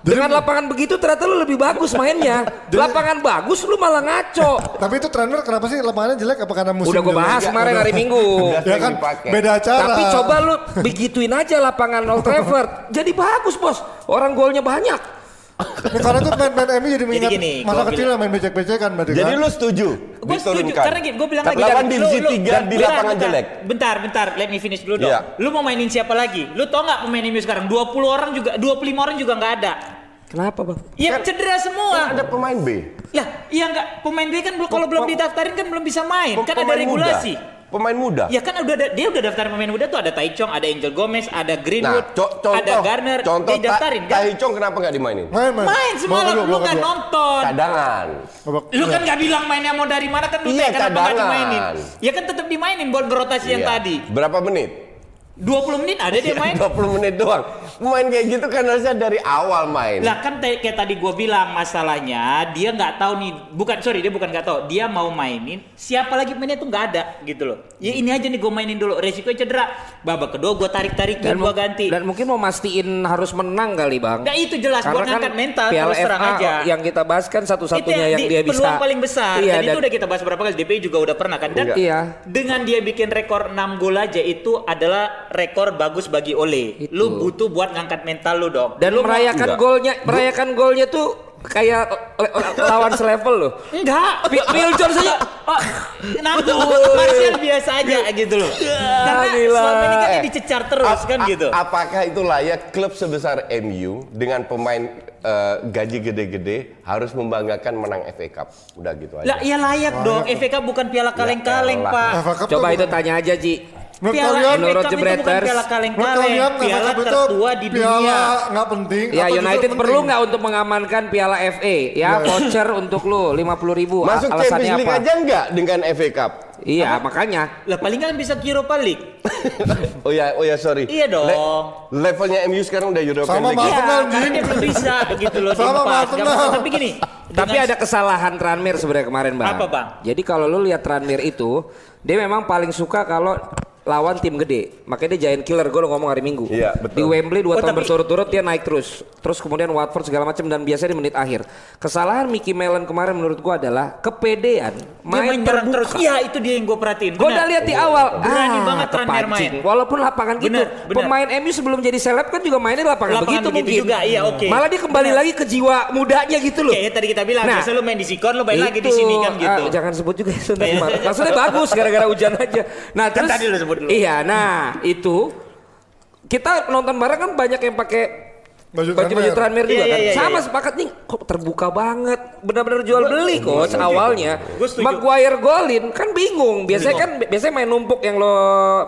dengan lapangan begitu ternyata lu lebih bagus mainnya. Lapangan bagus lu malah ngaco. Tapi itu trainer kenapa sih lapangannya jelek? Apa karena musim udah gue bahas kemarin hari Minggu. Ya kan? beda acara. tapi coba lu begituin aja lapangan Old Trafford. Jadi bagus bos. Orang golnya banyak. Ini karena tuh main-main MU jadi mengingat gini, masa kecil main becek-becekan berarti Jadi kan? lu setuju? Gue setuju. Karena gini, gue bilang Tapi lagi lawan Dan, divisi lu- lu- 3 di bentar, lapangan bentar, jelek. Bentar, bentar, let me finish dulu dong. Iya. Lu mau mainin siapa lagi? Lu tau nggak pemain MU sekarang? 20 orang juga 25 orang juga nggak ada. Kenapa bang? Ya cedera semua. Kan ada pemain B. Lah, iya nggak pemain B kan kalau belum didaftarin kan belum bisa main. Kan ada regulasi. Muda. Pemain muda. Ya kan udah ada, dia udah daftar pemain muda tuh ada Tai Chong, ada Angel Gomez, ada Nah, Greenwood, co- contoh, ada Garner, contoh dia daftarin kan? Tai Chong kenapa nggak dimainin? Main, main. Main semalam, lu kedua. nonton. Cadangan. Lu kan nggak bilang mainnya mau dari mana kan lu Iya, kenapa nggak cadangan. dimainin? Ya kan tetap dimainin buat berotasi yang Iya. tadi. Berapa menit? 20 menit ada dia main. 20 menit doang. Main kayak gitu kan harusnya dari awal main. Lah kan kayak tadi gua bilang masalahnya dia nggak tahu nih bukan sorry dia bukan nggak tahu dia mau mainin siapa lagi mainnya tuh nggak ada gitu loh ya ini aja nih gua mainin dulu resiko cedera babak kedua gua tarik tarikin gua mu- ganti dan mungkin mau mastiin harus menang kali bang. Nah, itu jelas buat ngangkat mental Piala terus terang FA aja. yang kita bahas kan satu-satunya yang di- dia bisa. peluang paling besar Iya, dan, itu dan- udah kita bahas berapa kali DPI juga udah pernah kan dan Iya. dengan dia bikin rekor 6 gol aja itu adalah rekor bagus bagi Ole Itu. lu butuh buat ngangkat mental lu dong Dan lu merayakan Enggak. golnya, merayakan golnya tuh kayak lawan selevel loh. enggak Phil Jones aja Oh, kenapa? Martial biasa aja gitu loh. Karena gila. selama ini kan Eh, dicecar terus kan gitu. Apakah itu layak klub sebesar MU dengan pemain eh, gaji gede-gede harus membanggakan menang FA Cup? Udah gitu aja. Lah iya layak dong. FA Cup bukan piala kaleng-kaleng, elah. Pak. Coba itu tanya aja Ji. Piala kalian, menurut Jebreters, piala kaleng-kaleng, piala tertua di piala dunia. nggak penting. Ya United perlu nggak untuk mengamankan Piala FA ya voucher untuk lu 50 ribu Masuk alasannya Champions League apa? aja enggak dengan FA Cup? Iya makanya Lah paling kan bisa Europa League. oh ya, oh ya sorry. Iya dong. levelnya MU sekarang udah European Sama League. Iya, Arsenal, karena Jin. dia belum bisa gitu loh. Sama Nggak Arsenal. Tapi gini. Tapi ada kesalahan Tranmere sebenarnya kemarin bang. Apa, Bang? Jadi kalau lu lihat Tranmere itu, dia memang paling suka kalau lawan tim gede. Makanya dia giant killer gue ngomong hari Minggu. Iya, betul. Di Wembley dua Oh, tahun tapi- berturut-turut dia naik terus. Terus kemudian Watford segala macam dan biasanya di menit akhir. Kesalahan Mickey Mellon kemarin menurut gua adalah kepedean dia main, main nyerang terus. terbuka. Iya, itu dia yang gue perhatiin. Gue udah lihat di awal, Berani ah, banget kepancing. main. Walaupun lapangan gitu, Bener, bener. pemain MU sebelum jadi seleb kan juga mainnya di lapangan, Lapangan begitu, begitu mungkin. juga, iya, oke. Malah dia kembali Bener. lagi ke jiwa mudanya gitu loh. Kayak tadi kita bilang, Nah, biasa lu main di Sikon, lu main lagi di Itu, sini kan gitu. ah, jangan sebut juga itu kemarin. Maksudnya bagus gara-gara hujan aja. Nah, Kan terus tadi lu sebut dulu. Iya, nah itu kita nonton bareng kan banyak yang pakai Baju baju-baju Tranmere. Tranmere juga Iya, kan. iya, iya, Sama iya. sepakat nih, kok terbuka banget. Benar-benar jual beli coach awalnya. Maguire golin kan bingung. Biasanya kan biasanya main numpuk yang lo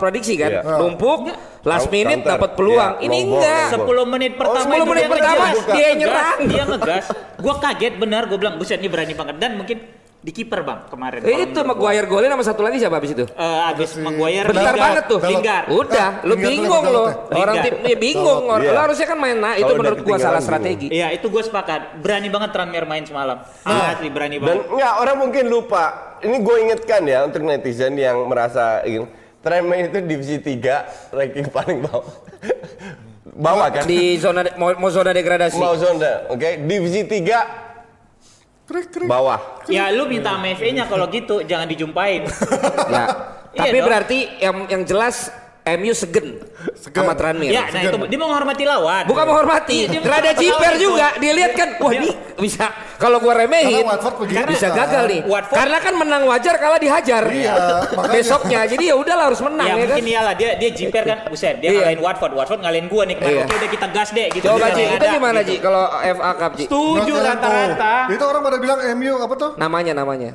prediksi kan. Iya. Numpuk, last minute dapat peluang. Iya, Ini long enggak. long ball. 10 menit pertama 10 itu menit dia pertama dia Ngegas, nyerang. Dia ngegas. Gua kaget benar, gua bilang buset ini berani banget dan mungkin di kiper Bang kemarin. Eh, itu gua. Maguire golin sama satu lagi siapa habis itu? Eh, abis Maguire Bentar Lingard. banget tuh. Lingard. Udah, Eh, lu Lingard bingung lo. Orang tim dia bingung. Kalau- Lo iya. harusnya kan main nah itu udah menurut gua salah bingung. strategi. Iya, itu gue sepakat. Berani banget Tranmere main semalam. Asli berani Dan banget. enggak orang mungkin lupa. Ini gue ingetkan ya untuk netizen yang merasa ingin Tranmere itu divisi 3 ranking paling bawah. bawah kan? Di zona mau, mau zona degradasi. Mau zona, oke? Divisi 3 Krik, krik. bawah. Ya lu minta sama FA-nya kalau gitu jangan dijumpain. Ya. Iya Tapi dong. berarti yang yang jelas MU segen, sama Tranmere. ya, nah itu dia mau menghormati lawan. Bukan menghormati, Iya, dia rada jiper juga. Coach. Dia lihat kan, wah Dia- ini bisa kalau gua remehin Karena bisa kan? gagal nih. Watford- Karena kan menang wajar kalah dihajar. Iya. Besoknya. Jadi ya udahlah harus menang Ya, ya, kan. mungkin iyalah dia dia jiper kan buset dia Iya. ngalahin Watford Watford ngalahin gua nih kemarin Iya. oke udah kita gas deh gitu Coba Dia Ji, itu gimana gitu. Ji kalau FA Cup Ji? setuju rata-rata Itu orang pada bilang MU apa tuh? Namanya namanya.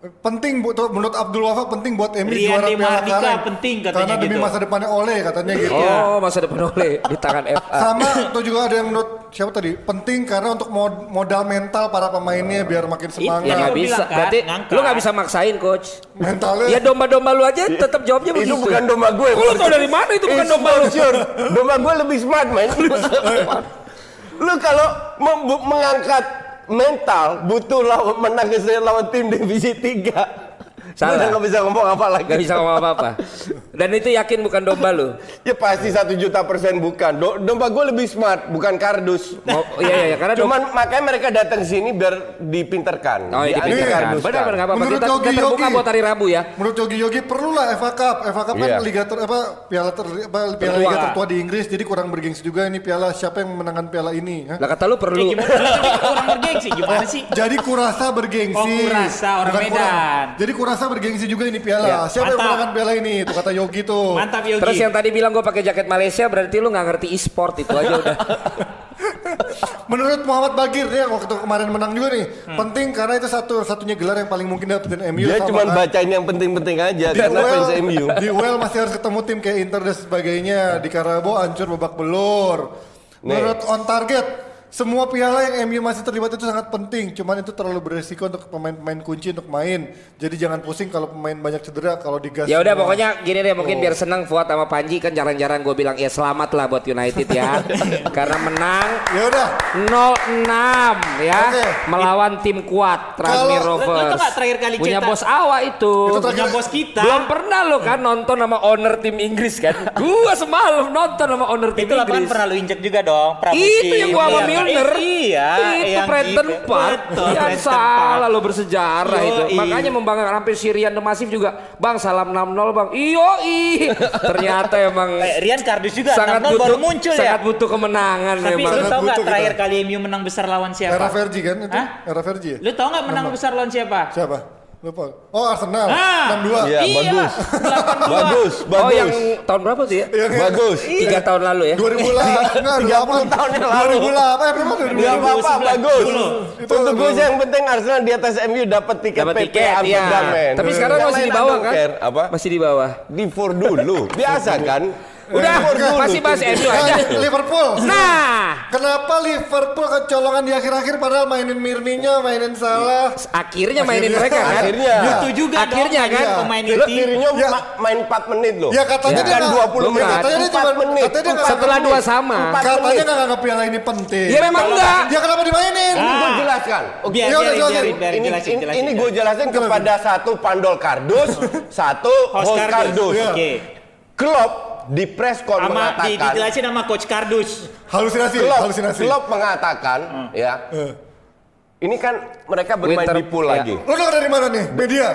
Penting bu- tuh, menurut Abdul Wafak penting buat MU Rian juara Piala Kaleng. penting katanya Karena demi gitu. masa depannya Ole katanya gitu. Oh, masa depan oleh di tangan FA. Sama tuh juga ada yang menurut siapa tadi? Penting karena untuk mod- modal mental para pemainnya biar makin semangat. Ya nggak bisa. bilang kan, Berarti ngangkat. lu nggak bisa maksain coach. Mentalnya Ya domba-domba lu aja tetap jawabnya begitu. Itu bukan domba gue. Lu tau dari mana itu bukan domba lu? Domba gue lebih smart, man. lu kalau mengangkat mental butuh lawan menang lawan tim divisi 3. Salah. Udah nggak bisa ngomong apa lagi. Gak bisa ngomong apa-apa. Dan itu yakin bukan domba lu. Ya pasti satu juta persen bukan. Do- domba gue lebih smart, bukan kardus. Mau, iya iya iya, karena domba Cuman makanya mereka datang sini biar dipinterkan. Oh, iya, dipinterkan. Dianti-karduskan. Benar benar nggak apa-apa. Menurut Kita, Yogi kita terbuka Yogi. buat hari Rabu ya. Menurut Yogi Yogi perlulah FA Cup. FA Cup Iya. kan liga ter, apa piala ter, apa, piala Tertua. liga tertua di Inggris jadi kurang bergengsi juga ini piala siapa yang memenangkan piala ini? Lah kata lu perlu. gimana? Lu tadi kurang bergengsi gimana sih? Jadi kurasa bergengsi. Oh, Kurasa, orang Bukan Medan. kurang. Jadi kurasa bergengsi juga ini piala. Ya, Siapa yang mantap. memenangkan piala ini? Itu kata Yogi tuh. Mantap Yogi. Terus yang tadi bilang gue pakai jaket Malaysia berarti lu nggak ngerti e-sport itu aja udah. Menurut Muhammad Bagir dia waktu kemarin menang juga nih. Hmm. Penting karena itu satu satunya gelar yang paling mungkin dapetin MU Dia cuma kan. bacain yang penting-penting aja di karena UEL, fans MU. di UEL masih harus ketemu tim kayak Inter dan sebagainya. Di Karabo hancur babak belur. Menurut on target, semua piala yang MU masih terlibat itu sangat penting. Cuman itu terlalu beresiko untuk pemain-pemain kunci untuk main. Jadi jangan pusing kalau pemain banyak cedera kalau digas. Ya udah pokoknya gini deh mungkin biar senang Fuad sama Panji kan jarang-jarang gue bilang ya selamat lah buat United ya. Karena menang Ya udah. 0-6 ya Oke. melawan tim kuat Tranmere Kalau- Rovers. nggak terakhir kali Punya cetak- bos awa itu. Itu Punya bos kita. Belum pernah lo kan nonton sama owner tim Inggris kan? gua semalam nonton sama owner tim Itu lapangan Inggris. pernah lu injek juga dong. pramusim. Itu yang gua sama Iya, Milner. Iya. Itu yang Preston gitu. Park. Betul, Yang Preston salah Park. lo bersejarah itu. Makanya membanggakan sampai Syrian The Massive juga. Bang salam 6-0 bang. Iyo Ternyata emang Eh, Rian Kardus juga sangat 6-0 butuh baru muncul sangat ya. butuh kemenangan Tapi memang. lu Sangat tau nggak butuh terakhir kita. kali MU menang besar lawan Era siapa? Vergi kan itu? Hah? Era Vergi ya? Lu tau nggak menang besar lawan siapa? Siapa? Lupa. Oh Arsenal. Ah. 6-2. Iya, bagus. Bagus, bagus. Oh yang tahun berapa tuh ya? bagus. Tiga tahun lalu ya? 2008 enggak 30 tahun yang lalu. 2008 ya berapa Gak apa-apa, 2011 bagus. Itu Untuk gue sih yang penting Arsenal di atas MU dapat tiket Dapat PP tiket ya. Men. Tapi sekarang Yang masih lain di bawah kan? care. Apa? Masih di bawah. Di for dulu. Biasa kan? Udah, masih bahas MU Nah, aja. Liverpool. Nah, Kenapa Liverpool kecolongan di akhir-akhir padahal mainin Mirninya, mainin Salah. akhirnya mainin mereka kan? Akhirnya. Itu juga Akhirnya kan? pemain Lo inti. dirinya Ya. ma- main 4 menit loh. Ya katanya Ya. dia Bukan nggak- 20 menit. Bukan. Katanya dia 4 cuma menit. katanya dia nggak Setelah dua sama. Katanya menit. nggak nganggap piala ini penting. Ya memang enggak. Dia kenapa dimainin? Ini gue jelaskan. Oke. Biar, Ya biarin, jelasin. ini gue jelasin kepada satu pandol kardus, satu Host kardus. Iya. Oke. Klopp di press con Sama di, mengatakan dijelasin sama coach Kardus. Halusinasi, Klopp, halusinasi. Klopp mengatakan ya. Eh. Ini kan mereka bermain Winter- di pool ya. lagi. Lo denger dari mana nih? Media.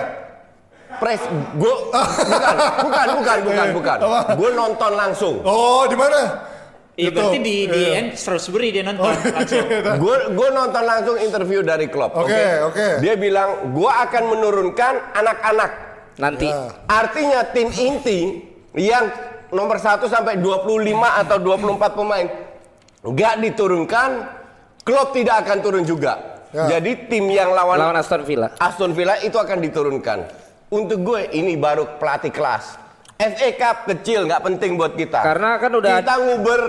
Press gue bukan bukan bukan bukan bukan. Apa? Gue nonton langsung. Oh, di mana? Iya berarti di di Iya. end Shrewsbury dia nonton langsung. Gue gue nonton langsung interview dari Klopp. Oke, oke. Dia bilang gue akan menurunkan anak-anak. Nanti. Ya. Artinya tim inti yang nomor 1 sampai 25 atau 24 pemain nggak diturunkan, Klopp tidak akan turun juga. Ya. Jadi tim yang lawan, Lawan Aston Villa. Aston Villa itu akan diturunkan. Untuk gue ini baru pelatih kelas. FA Cup kecil nggak penting buat kita. Karena kan udah- kita nguber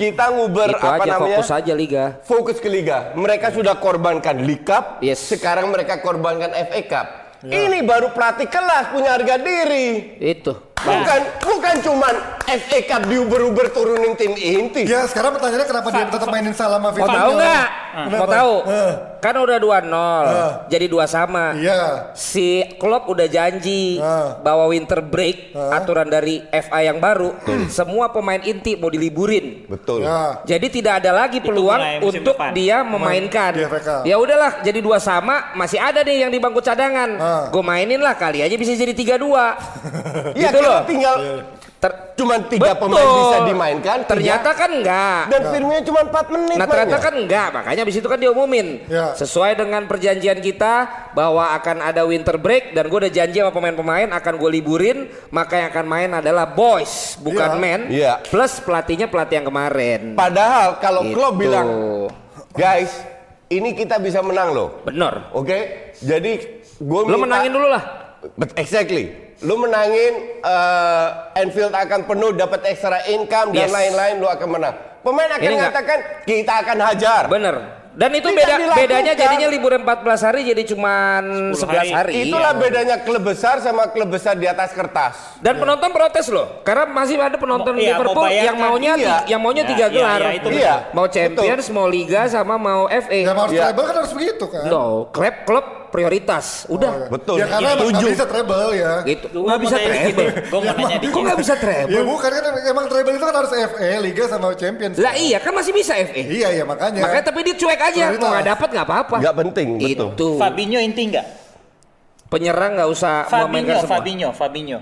kita nguber Itu apa aja namanya? fokus aja liga. Fokus ke liga. Mereka sudah korbankan League Cup, Yes. sekarang mereka korbankan FA Cup. Ini baru pelatih kelas punya harga diri. Itu. Bukan bukan cuman FA Cup diuber-uber turunin tim inti. Ya, sekarang pertanyaannya kenapa dia tetap mainin Salah sama Mau tahu nggak? Mau tahu? Kan udah 2-0. Eh. Jadi dua sama. Iya. Si Klopp udah janji Eh. bahwa winter break aturan dari FA yang baru semua pemain inti mau diliburin. Betul. Ya. Jadi tidak ada lagi peluang untuk depan. dia memainkan. Ya udahlah, jadi dua sama, masih ada nih yang di bangku cadangan. Ah. Gue mainin lah kali aja bisa jadi 3-2. Iya, gitu loh. karena tinggal Ter- cuman tiga Betul. pemain bisa dimainkan. tiga. Ternyata kan enggak. dan Firmino cuma 4 menit. Nah ternyata mainnya. kan enggak, makanya abis itu kan diumumin Ya. Sesuai dengan perjanjian kita bahwa akan ada winter break Dan gue udah janji sama pemain-pemain akan gue liburin Maka yang akan main adalah boys, bukan Ya. men Iya. Plus pelatihnya pelatih yang kemarin Padahal kalau Gitu. Klopp bilang, guys, ini kita bisa menang loh. Bener Oke, jadi gue Lo menangin dulu lah But exactly. Lu menangin eh, Anfield akan penuh dapat extra income dan Yes. lain-lain lu akan menang. Pemain akan Ini mengatakan kita akan hajar. Bener Dan itu Tidak beda dilakukan. bedanya jadinya liburan 14 hari jadi cuman 11 hari, Itulah Iya. bedanya klub besar sama klub besar di atas kertas. Dan penonton protes loh, karena masih ada penonton Mau- iya, mau Liverpool bayangkan. yang maunya Iya. yang maunya Ya, tiga iya, gelar, iya, itu betul. mau Champions, mau Liga, sama mau FA. Ya harus Ya. kan harus begitu kan? No, klub klub prioritas. Udah. Oh, iya. Betul. Ya karena nggak bisa treble ya. Gitu. Gua Nggak bisa treble. dikit. Gua mau nanya dikit. Kok nggak bisa treble? Ya bukan kan emang treble itu kan harus FA, Liga sama Champions. Lah iya kan masih bisa FA. Iya iya makanya. Makanya tapi dia cuek aja, Prioritas. mau nggak dapat nggak apa-apa. Nggak penting, betul. Itu. Fabinho inti nggak? Penyerang nggak usah Fabinho, memainkan semua. Fabinho, Fabinho.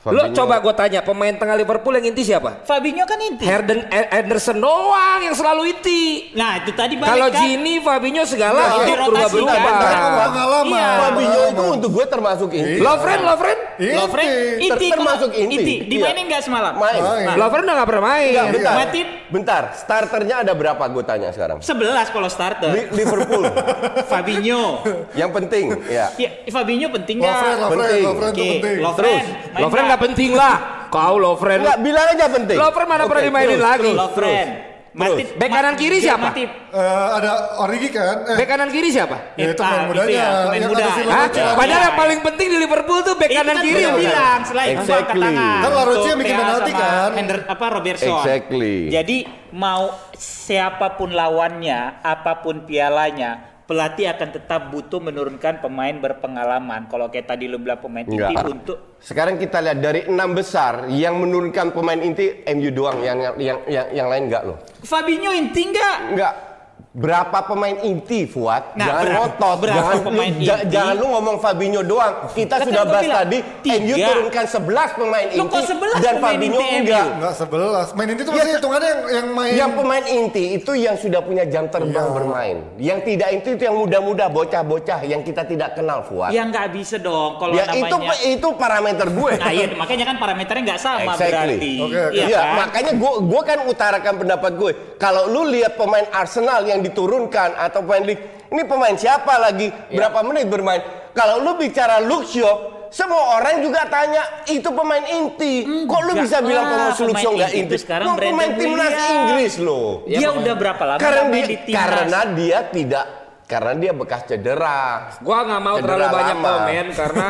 Lo Fabinho. coba gue tanya pemain tengah Liverpool yang inti siapa? Fabinho kan inti. Herden eh, Henderson doang yang selalu inti. Nah itu tadi balik Kalau kan. Gini, Fabinho segala Nah, itu berubah-berubah. Kan Nah. pengalaman. Iya. Fabinho itu untuk gue termasuk inti. Lovren, Lovren, Inti. Lovren inti Ter- termasuk kok. inti. Dimainin nggak semalam? Main. Main. Nah, Lovren udah nggak pernah main. Enggak, bentar. Matip. Bentar, starternya ada berapa gue tanya sekarang? 11 kalau starter. Li- Liverpool. Fabinho. yang penting, ya. Ya, Fabinho penting nggak? Lovren, Lovren, Penting. Lovren penting. Lovren. Terus, Lovren nggak penting lah. Kau Lovren. Enggak, bilang aja penting. Lovren mana Oke, pernah dimainin terus, lagi? Lovren. terus. Matip. Bek kanan kiri siapa? Matip. Eh, ada Origi kan? Eh, Bek kanan kiri siapa? ya itu Ah, main itu mudanya. ya, pemain yang muda. Hah? Padahal yang paling penting di Liverpool tuh bek kanan kan kiri. bukan? bilang selain Exactly. tangan. Kan Larouci yang bikin penalti kan? Hender, apa Robertson. Exactly. Jadi mau siapa pun lawannya, apa pun pialanya, pelatih akan tetap butuh menurunkan pemain berpengalaman. Kalau kayak tadi lu bilang pemain inti Enggak. untuk Sekarang kita lihat dari enam besar yang menurunkan pemain inti MU doang, yang yang yang yang, yang lain enggak loh. Fabinho inti nggak? Enggak. Berapa pemain inti Fuad? Nah, jangan berapa- ngotot, berapa jangan pemain lu, ja- inti? jangan lu ngomong Fabinho doang. Kita Lah, sudah kan bahas bilang, tadi tiga. MU turunkan 11 pemain Lu inti kok 11 dan pemain Fabinho inti enggak. Enggak sebelas. Main inti itu Ya, maksudnya hitungannya yang, yang main. Yang pemain inti itu yang sudah punya jam terbang Iya. bermain. Yang tidak inti itu yang muda-muda, bocah-bocah yang kita tidak kenal Fuad. Ya nggak bisa dong kalau Ya itu namanya. itu parameter gue. Nah iya makanya kan parameternya nggak sama Exactly. berarti. Oke, oke. Iya Iya, kan? makanya gue gua kan utarakan pendapat gue. Kalau lu lihat pemain Arsenal yang diturunkan atau pemain league, ini pemain siapa lagi? Iya. Berapa menit bermain? Kalau lu bicara Luxio, semua orang juga tanya itu pemain inti. Kok lu bisa bilang pemain Luxio nggak inti sekarang Lu pemain timnas. Inggris loh. Dia udah berapa lama Karena dia di timnas? karena dia tidak karena dia bekas cedera. Gua nggak mau Cedera terlalu banyak lama. komen karena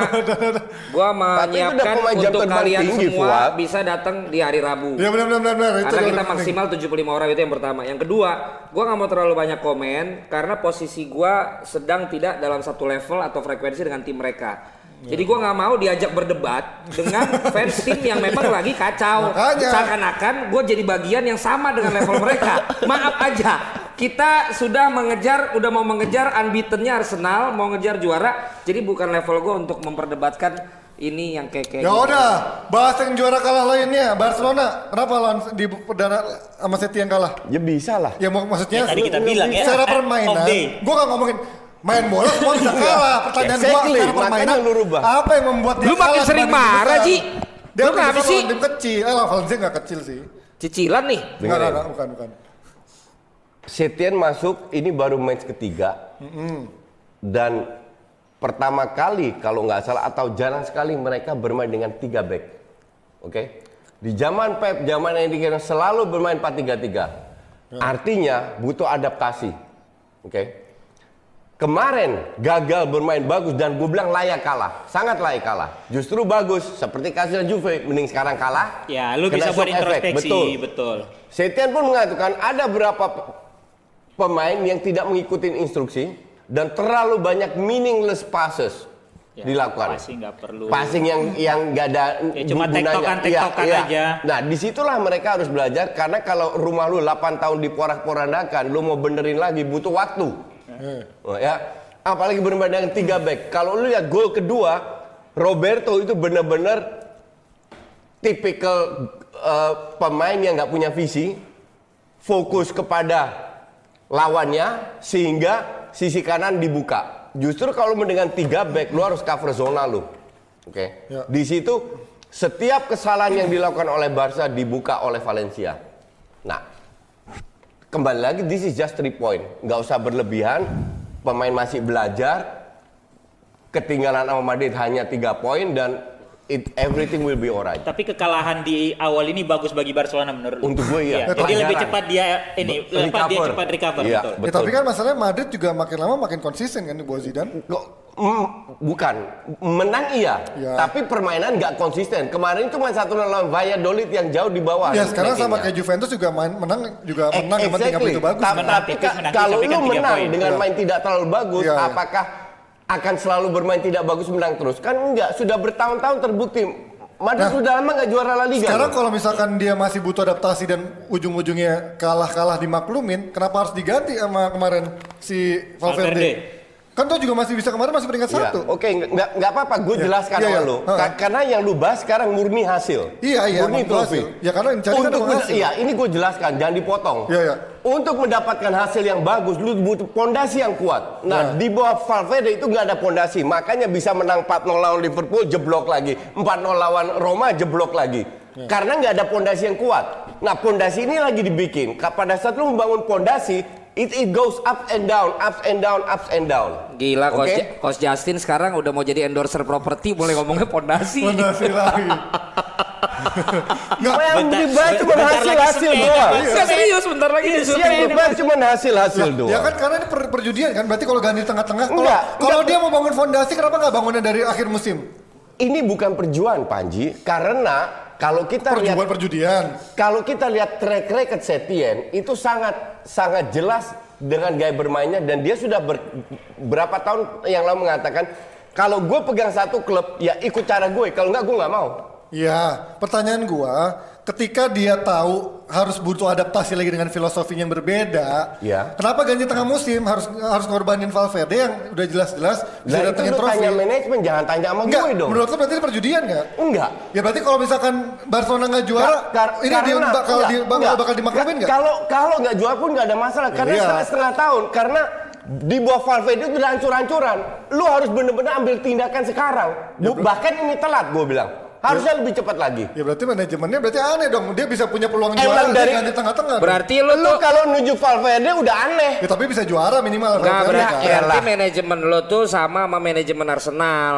gua menyiapkan untuk kalian tinggi, semua Fuad. bisa datang di hari Rabu. Ya benar benar benar Karena kita penting. maksimal 75 orang itu yang pertama. Yang kedua, gua nggak mau terlalu banyak komen karena posisi gua sedang tidak dalam satu level atau frekuensi dengan tim mereka. Jadi gua nggak mau diajak berdebat dengan fans tim yang memang lagi kacau. Seakan-akan gue jadi bagian yang sama dengan level mereka. Maaf aja, kita sudah mengejar, udah mau mengejar unbeatennya Arsenal, mau ngejar juara. Jadi bukan level gue untuk memperdebatkan ini yang kayak kayak. Ya gitu. udah, bahas yang juara kalah lainnya. Barcelona, kenapa lawan di perdana sama City yang kalah? Ya bisa lah. Ya mak- maksudnya Ya, tadi kita bilang ya, secara end permainan, gue gak ngomongin main bola semua bisa kalah. Pertanyaan gue Exactly, secara permainan, lu rubah. apa yang membuat dia Lu makin kalah sering dibanding tim marah? Ji. Dia Lu kenapa sih? tim kecil, eh lah Valencia gak kecil sih. Cicilan nih. Enggak, enggak, enggak, bukan, bukan. Setien masuk ini baru match ketiga dan pertama kali kalau nggak salah atau jarang sekali mereka bermain dengan tiga back, oke? Di zaman Pep, zaman yang dikira selalu bermain 4-3-3. Artinya butuh adaptasi, oke? Kemarin gagal bermain bagus dan gue bilang layak kalah, sangat layak kalah. Justru bagus, seperti kasusnya Juve, mending sekarang kalah. Ya, lu kena bisa buat introspeksi, betul. betul. Setien pun mengatakan ada beberapa p- pemain yang tidak mengikuti instruksi dan terlalu banyak meaningless passes Ya, dilakukan. Passing nggak perlu. Passing yang yang nggak ada Ya, cuma gunanya. tektokan, tektokan iya. aja. Nah, di situlah mereka harus belajar karena kalau rumah lu 8 tahun diporak-porandakan, lu mau benerin lagi butuh waktu. Oh, ya, apalagi bermain dengan tiga back. Kalau lu lihat gol kedua, Roberto itu bener-bener tipikal eh, pemain yang nggak punya visi, fokus kepada lawannya sehingga sisi kanan dibuka. Justru kalau dengan tiga back lu harus cover zona lu. Oke. Ya. Di situ setiap kesalahan yang dilakukan oleh Barca dibuka oleh Valencia. Nah, kembali lagi this is just three point. Nggak usah berlebihan. Pemain masih belajar. Ketinggalan sama Madrid hanya tiga poin dan it, everything will be alright. Tapi kekalahan di awal ini bagus bagi Barcelona menurut lu? Untuk gue iya. Jadi lebih cepat dia ini apa dia Recover. cepat recover Iya, betul. Ya, betul. tapi kan masalahnya Madrid juga makin lama makin konsisten kan di bawah Zidane. Mm, bukan menang iya, Ya. tapi permainan nggak konsisten. Kemarin cuma satu lawan Valladolid yang jauh di bawah. Ya sekarang sama kayak Juventus juga main menang juga menang yang penting exactly. itu bagus. Ta- Tapi tipis, kalau tapi lu tiga menang poin. dengan Iya. main tidak terlalu bagus, Iya, iya. apakah akan selalu bermain tidak bagus menang terus. Kan enggak, sudah bertahun-tahun terbukti. Madrid Nah, sudah lama nggak juara La Liga. Sekarang loh. kalau misalkan dia masih butuh adaptasi dan ujung-ujungnya kalah-kalah dimaklumin, kenapa harus diganti sama kemarin si Valverde? Valverde. Kan tuh juga masih bisa kemarin masih peringkat Iya, satu. Oke, nggak nggak apa-apa. Gue Iya. jelaskan lu. Ha. Ka- karena yang lu bahas sekarang murni hasil. Iya, iya, Murni trofi. hasil. Ya, karena yang cari kan Untuk hasil. Iya, ini gue jelaskan. Jangan dipotong. Iya, iya. Untuk mendapatkan hasil yang bagus, lu butuh pondasi yang kuat. Nah, Iya. di bawah Valverde itu nggak ada pondasi. Makanya bisa menang 4-0 lawan Liverpool, jeblok lagi. 4-0 lawan Roma, jeblok lagi. Iya. Karena nggak ada pondasi yang kuat. Nah, pondasi ini lagi dibikin. Pada saat lu membangun pondasi, it, it goes up and down, up and down, up and down. Gila, Coach, Oke? Ja- Coach Justin sekarang udah mau jadi endorser properti, mulai ngomongnya pondasi. Fondasi lagi. Apa yang dibahas cuma bentar lagi hasil-hasil sepeda, doang. Enggak serius, bentar lagi Ini disuruh. Yang dibahas cuma hasil-hasil ya doang. kan karena ini per perjudian kan, berarti kalau ganti tengah-tengah, kalau Enggak, kalau dia mau bangun fondasi, kenapa nggak bangunnya dari akhir musim? Ini bukan perjuangan Panji, karena kalau kita lihat Perjudian. Kalau kita lihat track record Setien itu sangat sangat jelas dengan gaya bermainnya dan dia sudah ber- berapa tahun yang lalu mengatakan kalau gue pegang satu klub ya ikut cara gue kalau nggak gue nggak mau. Ya, pertanyaan gua, ketika dia tahu harus butuh adaptasi lagi dengan filosofi yang berbeda, Ya. kenapa ganti tengah musim harus harus ngorbanin Valverde yang udah jelas-jelas bisa datengin lu trofi? tanya manajemen jangan tanya sama Enggak, gue dong menurut lo berarti ini perjudian nggak? enggak Ya berarti kalau misalkan Barcelona nggak juara, Kar- kar- ini dia karena- bakal enggak, di, bakal, enggak. bakal dimaklumin nggak? Kalau kalau nggak jual pun nggak ada masalah karena Iya. setengah, setengah tahun karena di bawah Valverde itu udah hancur-hancuran. Lu harus bener-bener ambil tindakan sekarang. Bu- bahkan ini telat gue bilang. Harusnya lebih cepat lagi. Ya berarti manajemennya berarti aneh dong. Dia bisa punya peluang Emang juara dari- ganti tengah-tengah. Berarti lu Lu tuh kalau nuju Valverde udah aneh. Ya tapi bisa juara minimal. Enggak berarti, kan. Ya, berarti manajemen lo tuh sama sama manajemen Arsenal.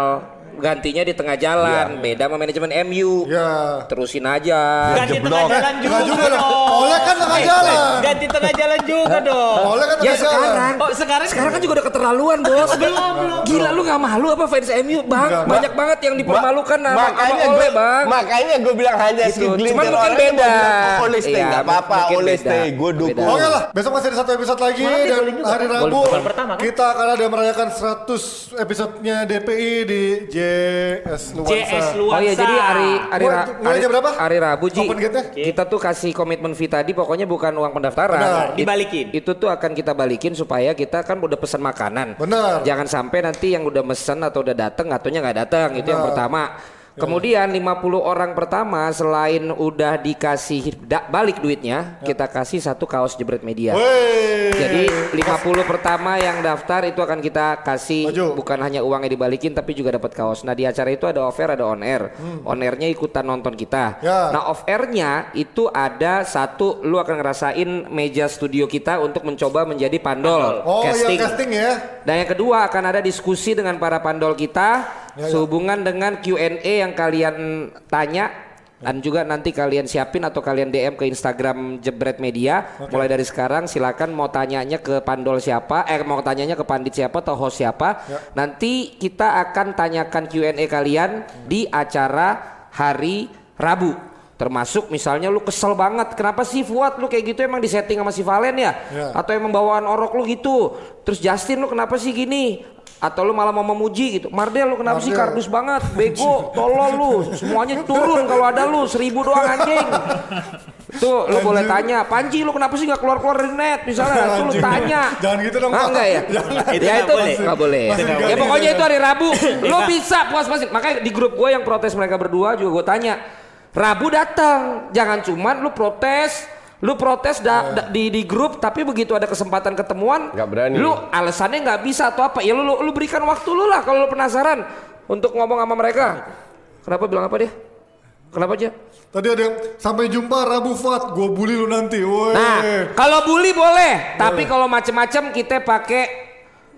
Gantinya di tengah jalan, beda sama manajemen MU. Ya. Terusin aja. Ganti jeblok. tengah jalan juga, dong. Oleh kan tengah Eh, jalan. Ganti tengah jalan juga dong. Oleh kan Ya tengah jalan. sekarang, Oh sekarang sekarang kan juga udah keterlaluan bos. belum belum. Gila lu gak malu apa fans MU bang? Enggak. Banyak banget yang dipermalukan Ma- sama, sama makanya Ole gue, bang. makanya gue bilang hanya Gitu. segelintir Cuman mungkin beda. bilang, Oleh stay Iya, nggak apa-apa, oleh beda. stay, gue dukung. Oke lah, besok masih ada satu episode lagi dan hari Rabu kan? kita akan ada merayakan 100 episodenya DPI di JS Luansa. JS Luansa. Oh iya jadi hari hari, Mulai- mulai hari, jam berapa? hari Rabu Ji gate-nya? kita tuh kasih komitmen fee tadi pokoknya bukan uang pendaftaran Benar. It- Dibalikin. itu tuh akan kita balikin supaya kita kan udah pesan makanan Benar. jangan sampai nanti yang udah mesen atau udah dateng ataunya nggak datang itu yang Benar. pertama Kemudian 50 orang pertama selain udah dikasih da- balik duitnya, kita kasih satu kaos jebret media. Wey. Jadi 50 pertama yang daftar itu akan kita kasih Maju. bukan hanya uangnya dibalikin tapi juga dapat kaos. Nah di acara itu ada off air ada on air. On airnya ikutan nonton kita. Hmm. Ya. Nah off airnya itu ada satu lu akan ngerasain meja studio kita untuk mencoba menjadi pandol, Oh casting. iya casting ya. Dan yang kedua akan ada diskusi dengan para pandol kita Ya, ya. sehubungan dengan Q&A yang kalian tanya dan juga nanti kalian siapin atau kalian DM ke Instagram Jebret Media. Mulai dari sekarang silakan mau tanyanya ke pandol siapa, eh mau tanyanya ke pandit siapa atau host siapa. Ya. Nanti kita akan tanyakan Q&A kalian di acara hari Rabu. Termasuk misalnya lu kesel banget, kenapa sih Fuad lu kayak gitu emang disetting sama si Valen ya? Ya. Atau emang bawaan orok lu gitu. Terus Justin lu kenapa sih gini? Atau lu malah mau memuji gitu. Mardel lu kenapa sih Mardel. kardus banget? Bego, tolol lu. Semuanya turun kalau ada lu seribu doang anjing. Tuh lu boleh tanya, Panji lu kenapa sih nggak keluar-keluar dari net misalnya? Tuh lu tanya. Jangan gitu dong, Ah, enggak ya? Jangan. ya Itu itu nggak boleh. nggak boleh. Masih Ya pokoknya itu hari Rabu. Lu bisa puas-puasin. Makanya di grup gue yang protes mereka berdua juga gue tanya. Rabu datang, jangan cuman lu protes, lu protes da- da- di di grup tapi begitu ada kesempatan ketemuan Nggak berani. lu alasannya nggak bisa atau apa ya lu, lu lu berikan waktu lu lah kalau lu penasaran untuk ngomong sama mereka kenapa bilang apa dia kenapa aja Tadi ada yang sampai jumpa Rabu Fuad, gue bully lu nanti. Woi. nah kalau bully boleh tapi kalau macem-macem kita pakai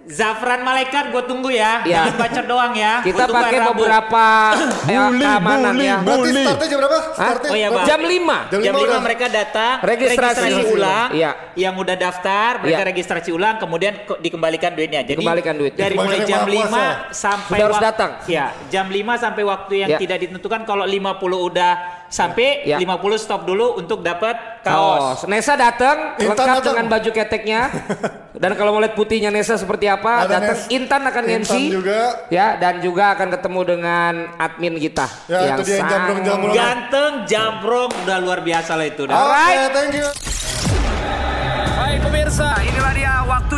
Zafran malaikat gue tunggu ya. Ya. Jangan baca doang ya. kita pakai beberapa Bully, keamanan bully, ya Berarti startnya jam berapa? Startnya Oh iya? Bang. jam 5 Jam Jam lima 5 udah. mereka datang, Registrasi. ulang. Iya. Yang udah daftar, mereka Iya. registrasi ulang, kemudian dikembalikan duitnya. Jadi Dikembalikan duitnya. dari mulai jam yang maha 5 sampai Sudah harus datang. Ya, jam 5 sampai waktu yang Ya. tidak ditentukan kalau 50 udah sampai Ya. 50 stop dulu untuk dapat kaos. Kaos. Nesa datang lengkap datang. dengan baju keteknya. Dan kalau mau lihat putihnya Nesa seperti apa, Ada datang Intan akan Intan MC. juga. Ya, dan juga akan ketemu dengan admin kita Ya, itu dia yang jambrong-jambrong. Ganteng, jambrong, udah luar biasa lah itu. Alright. thank you. Baik pemirsa, inilah dia waktu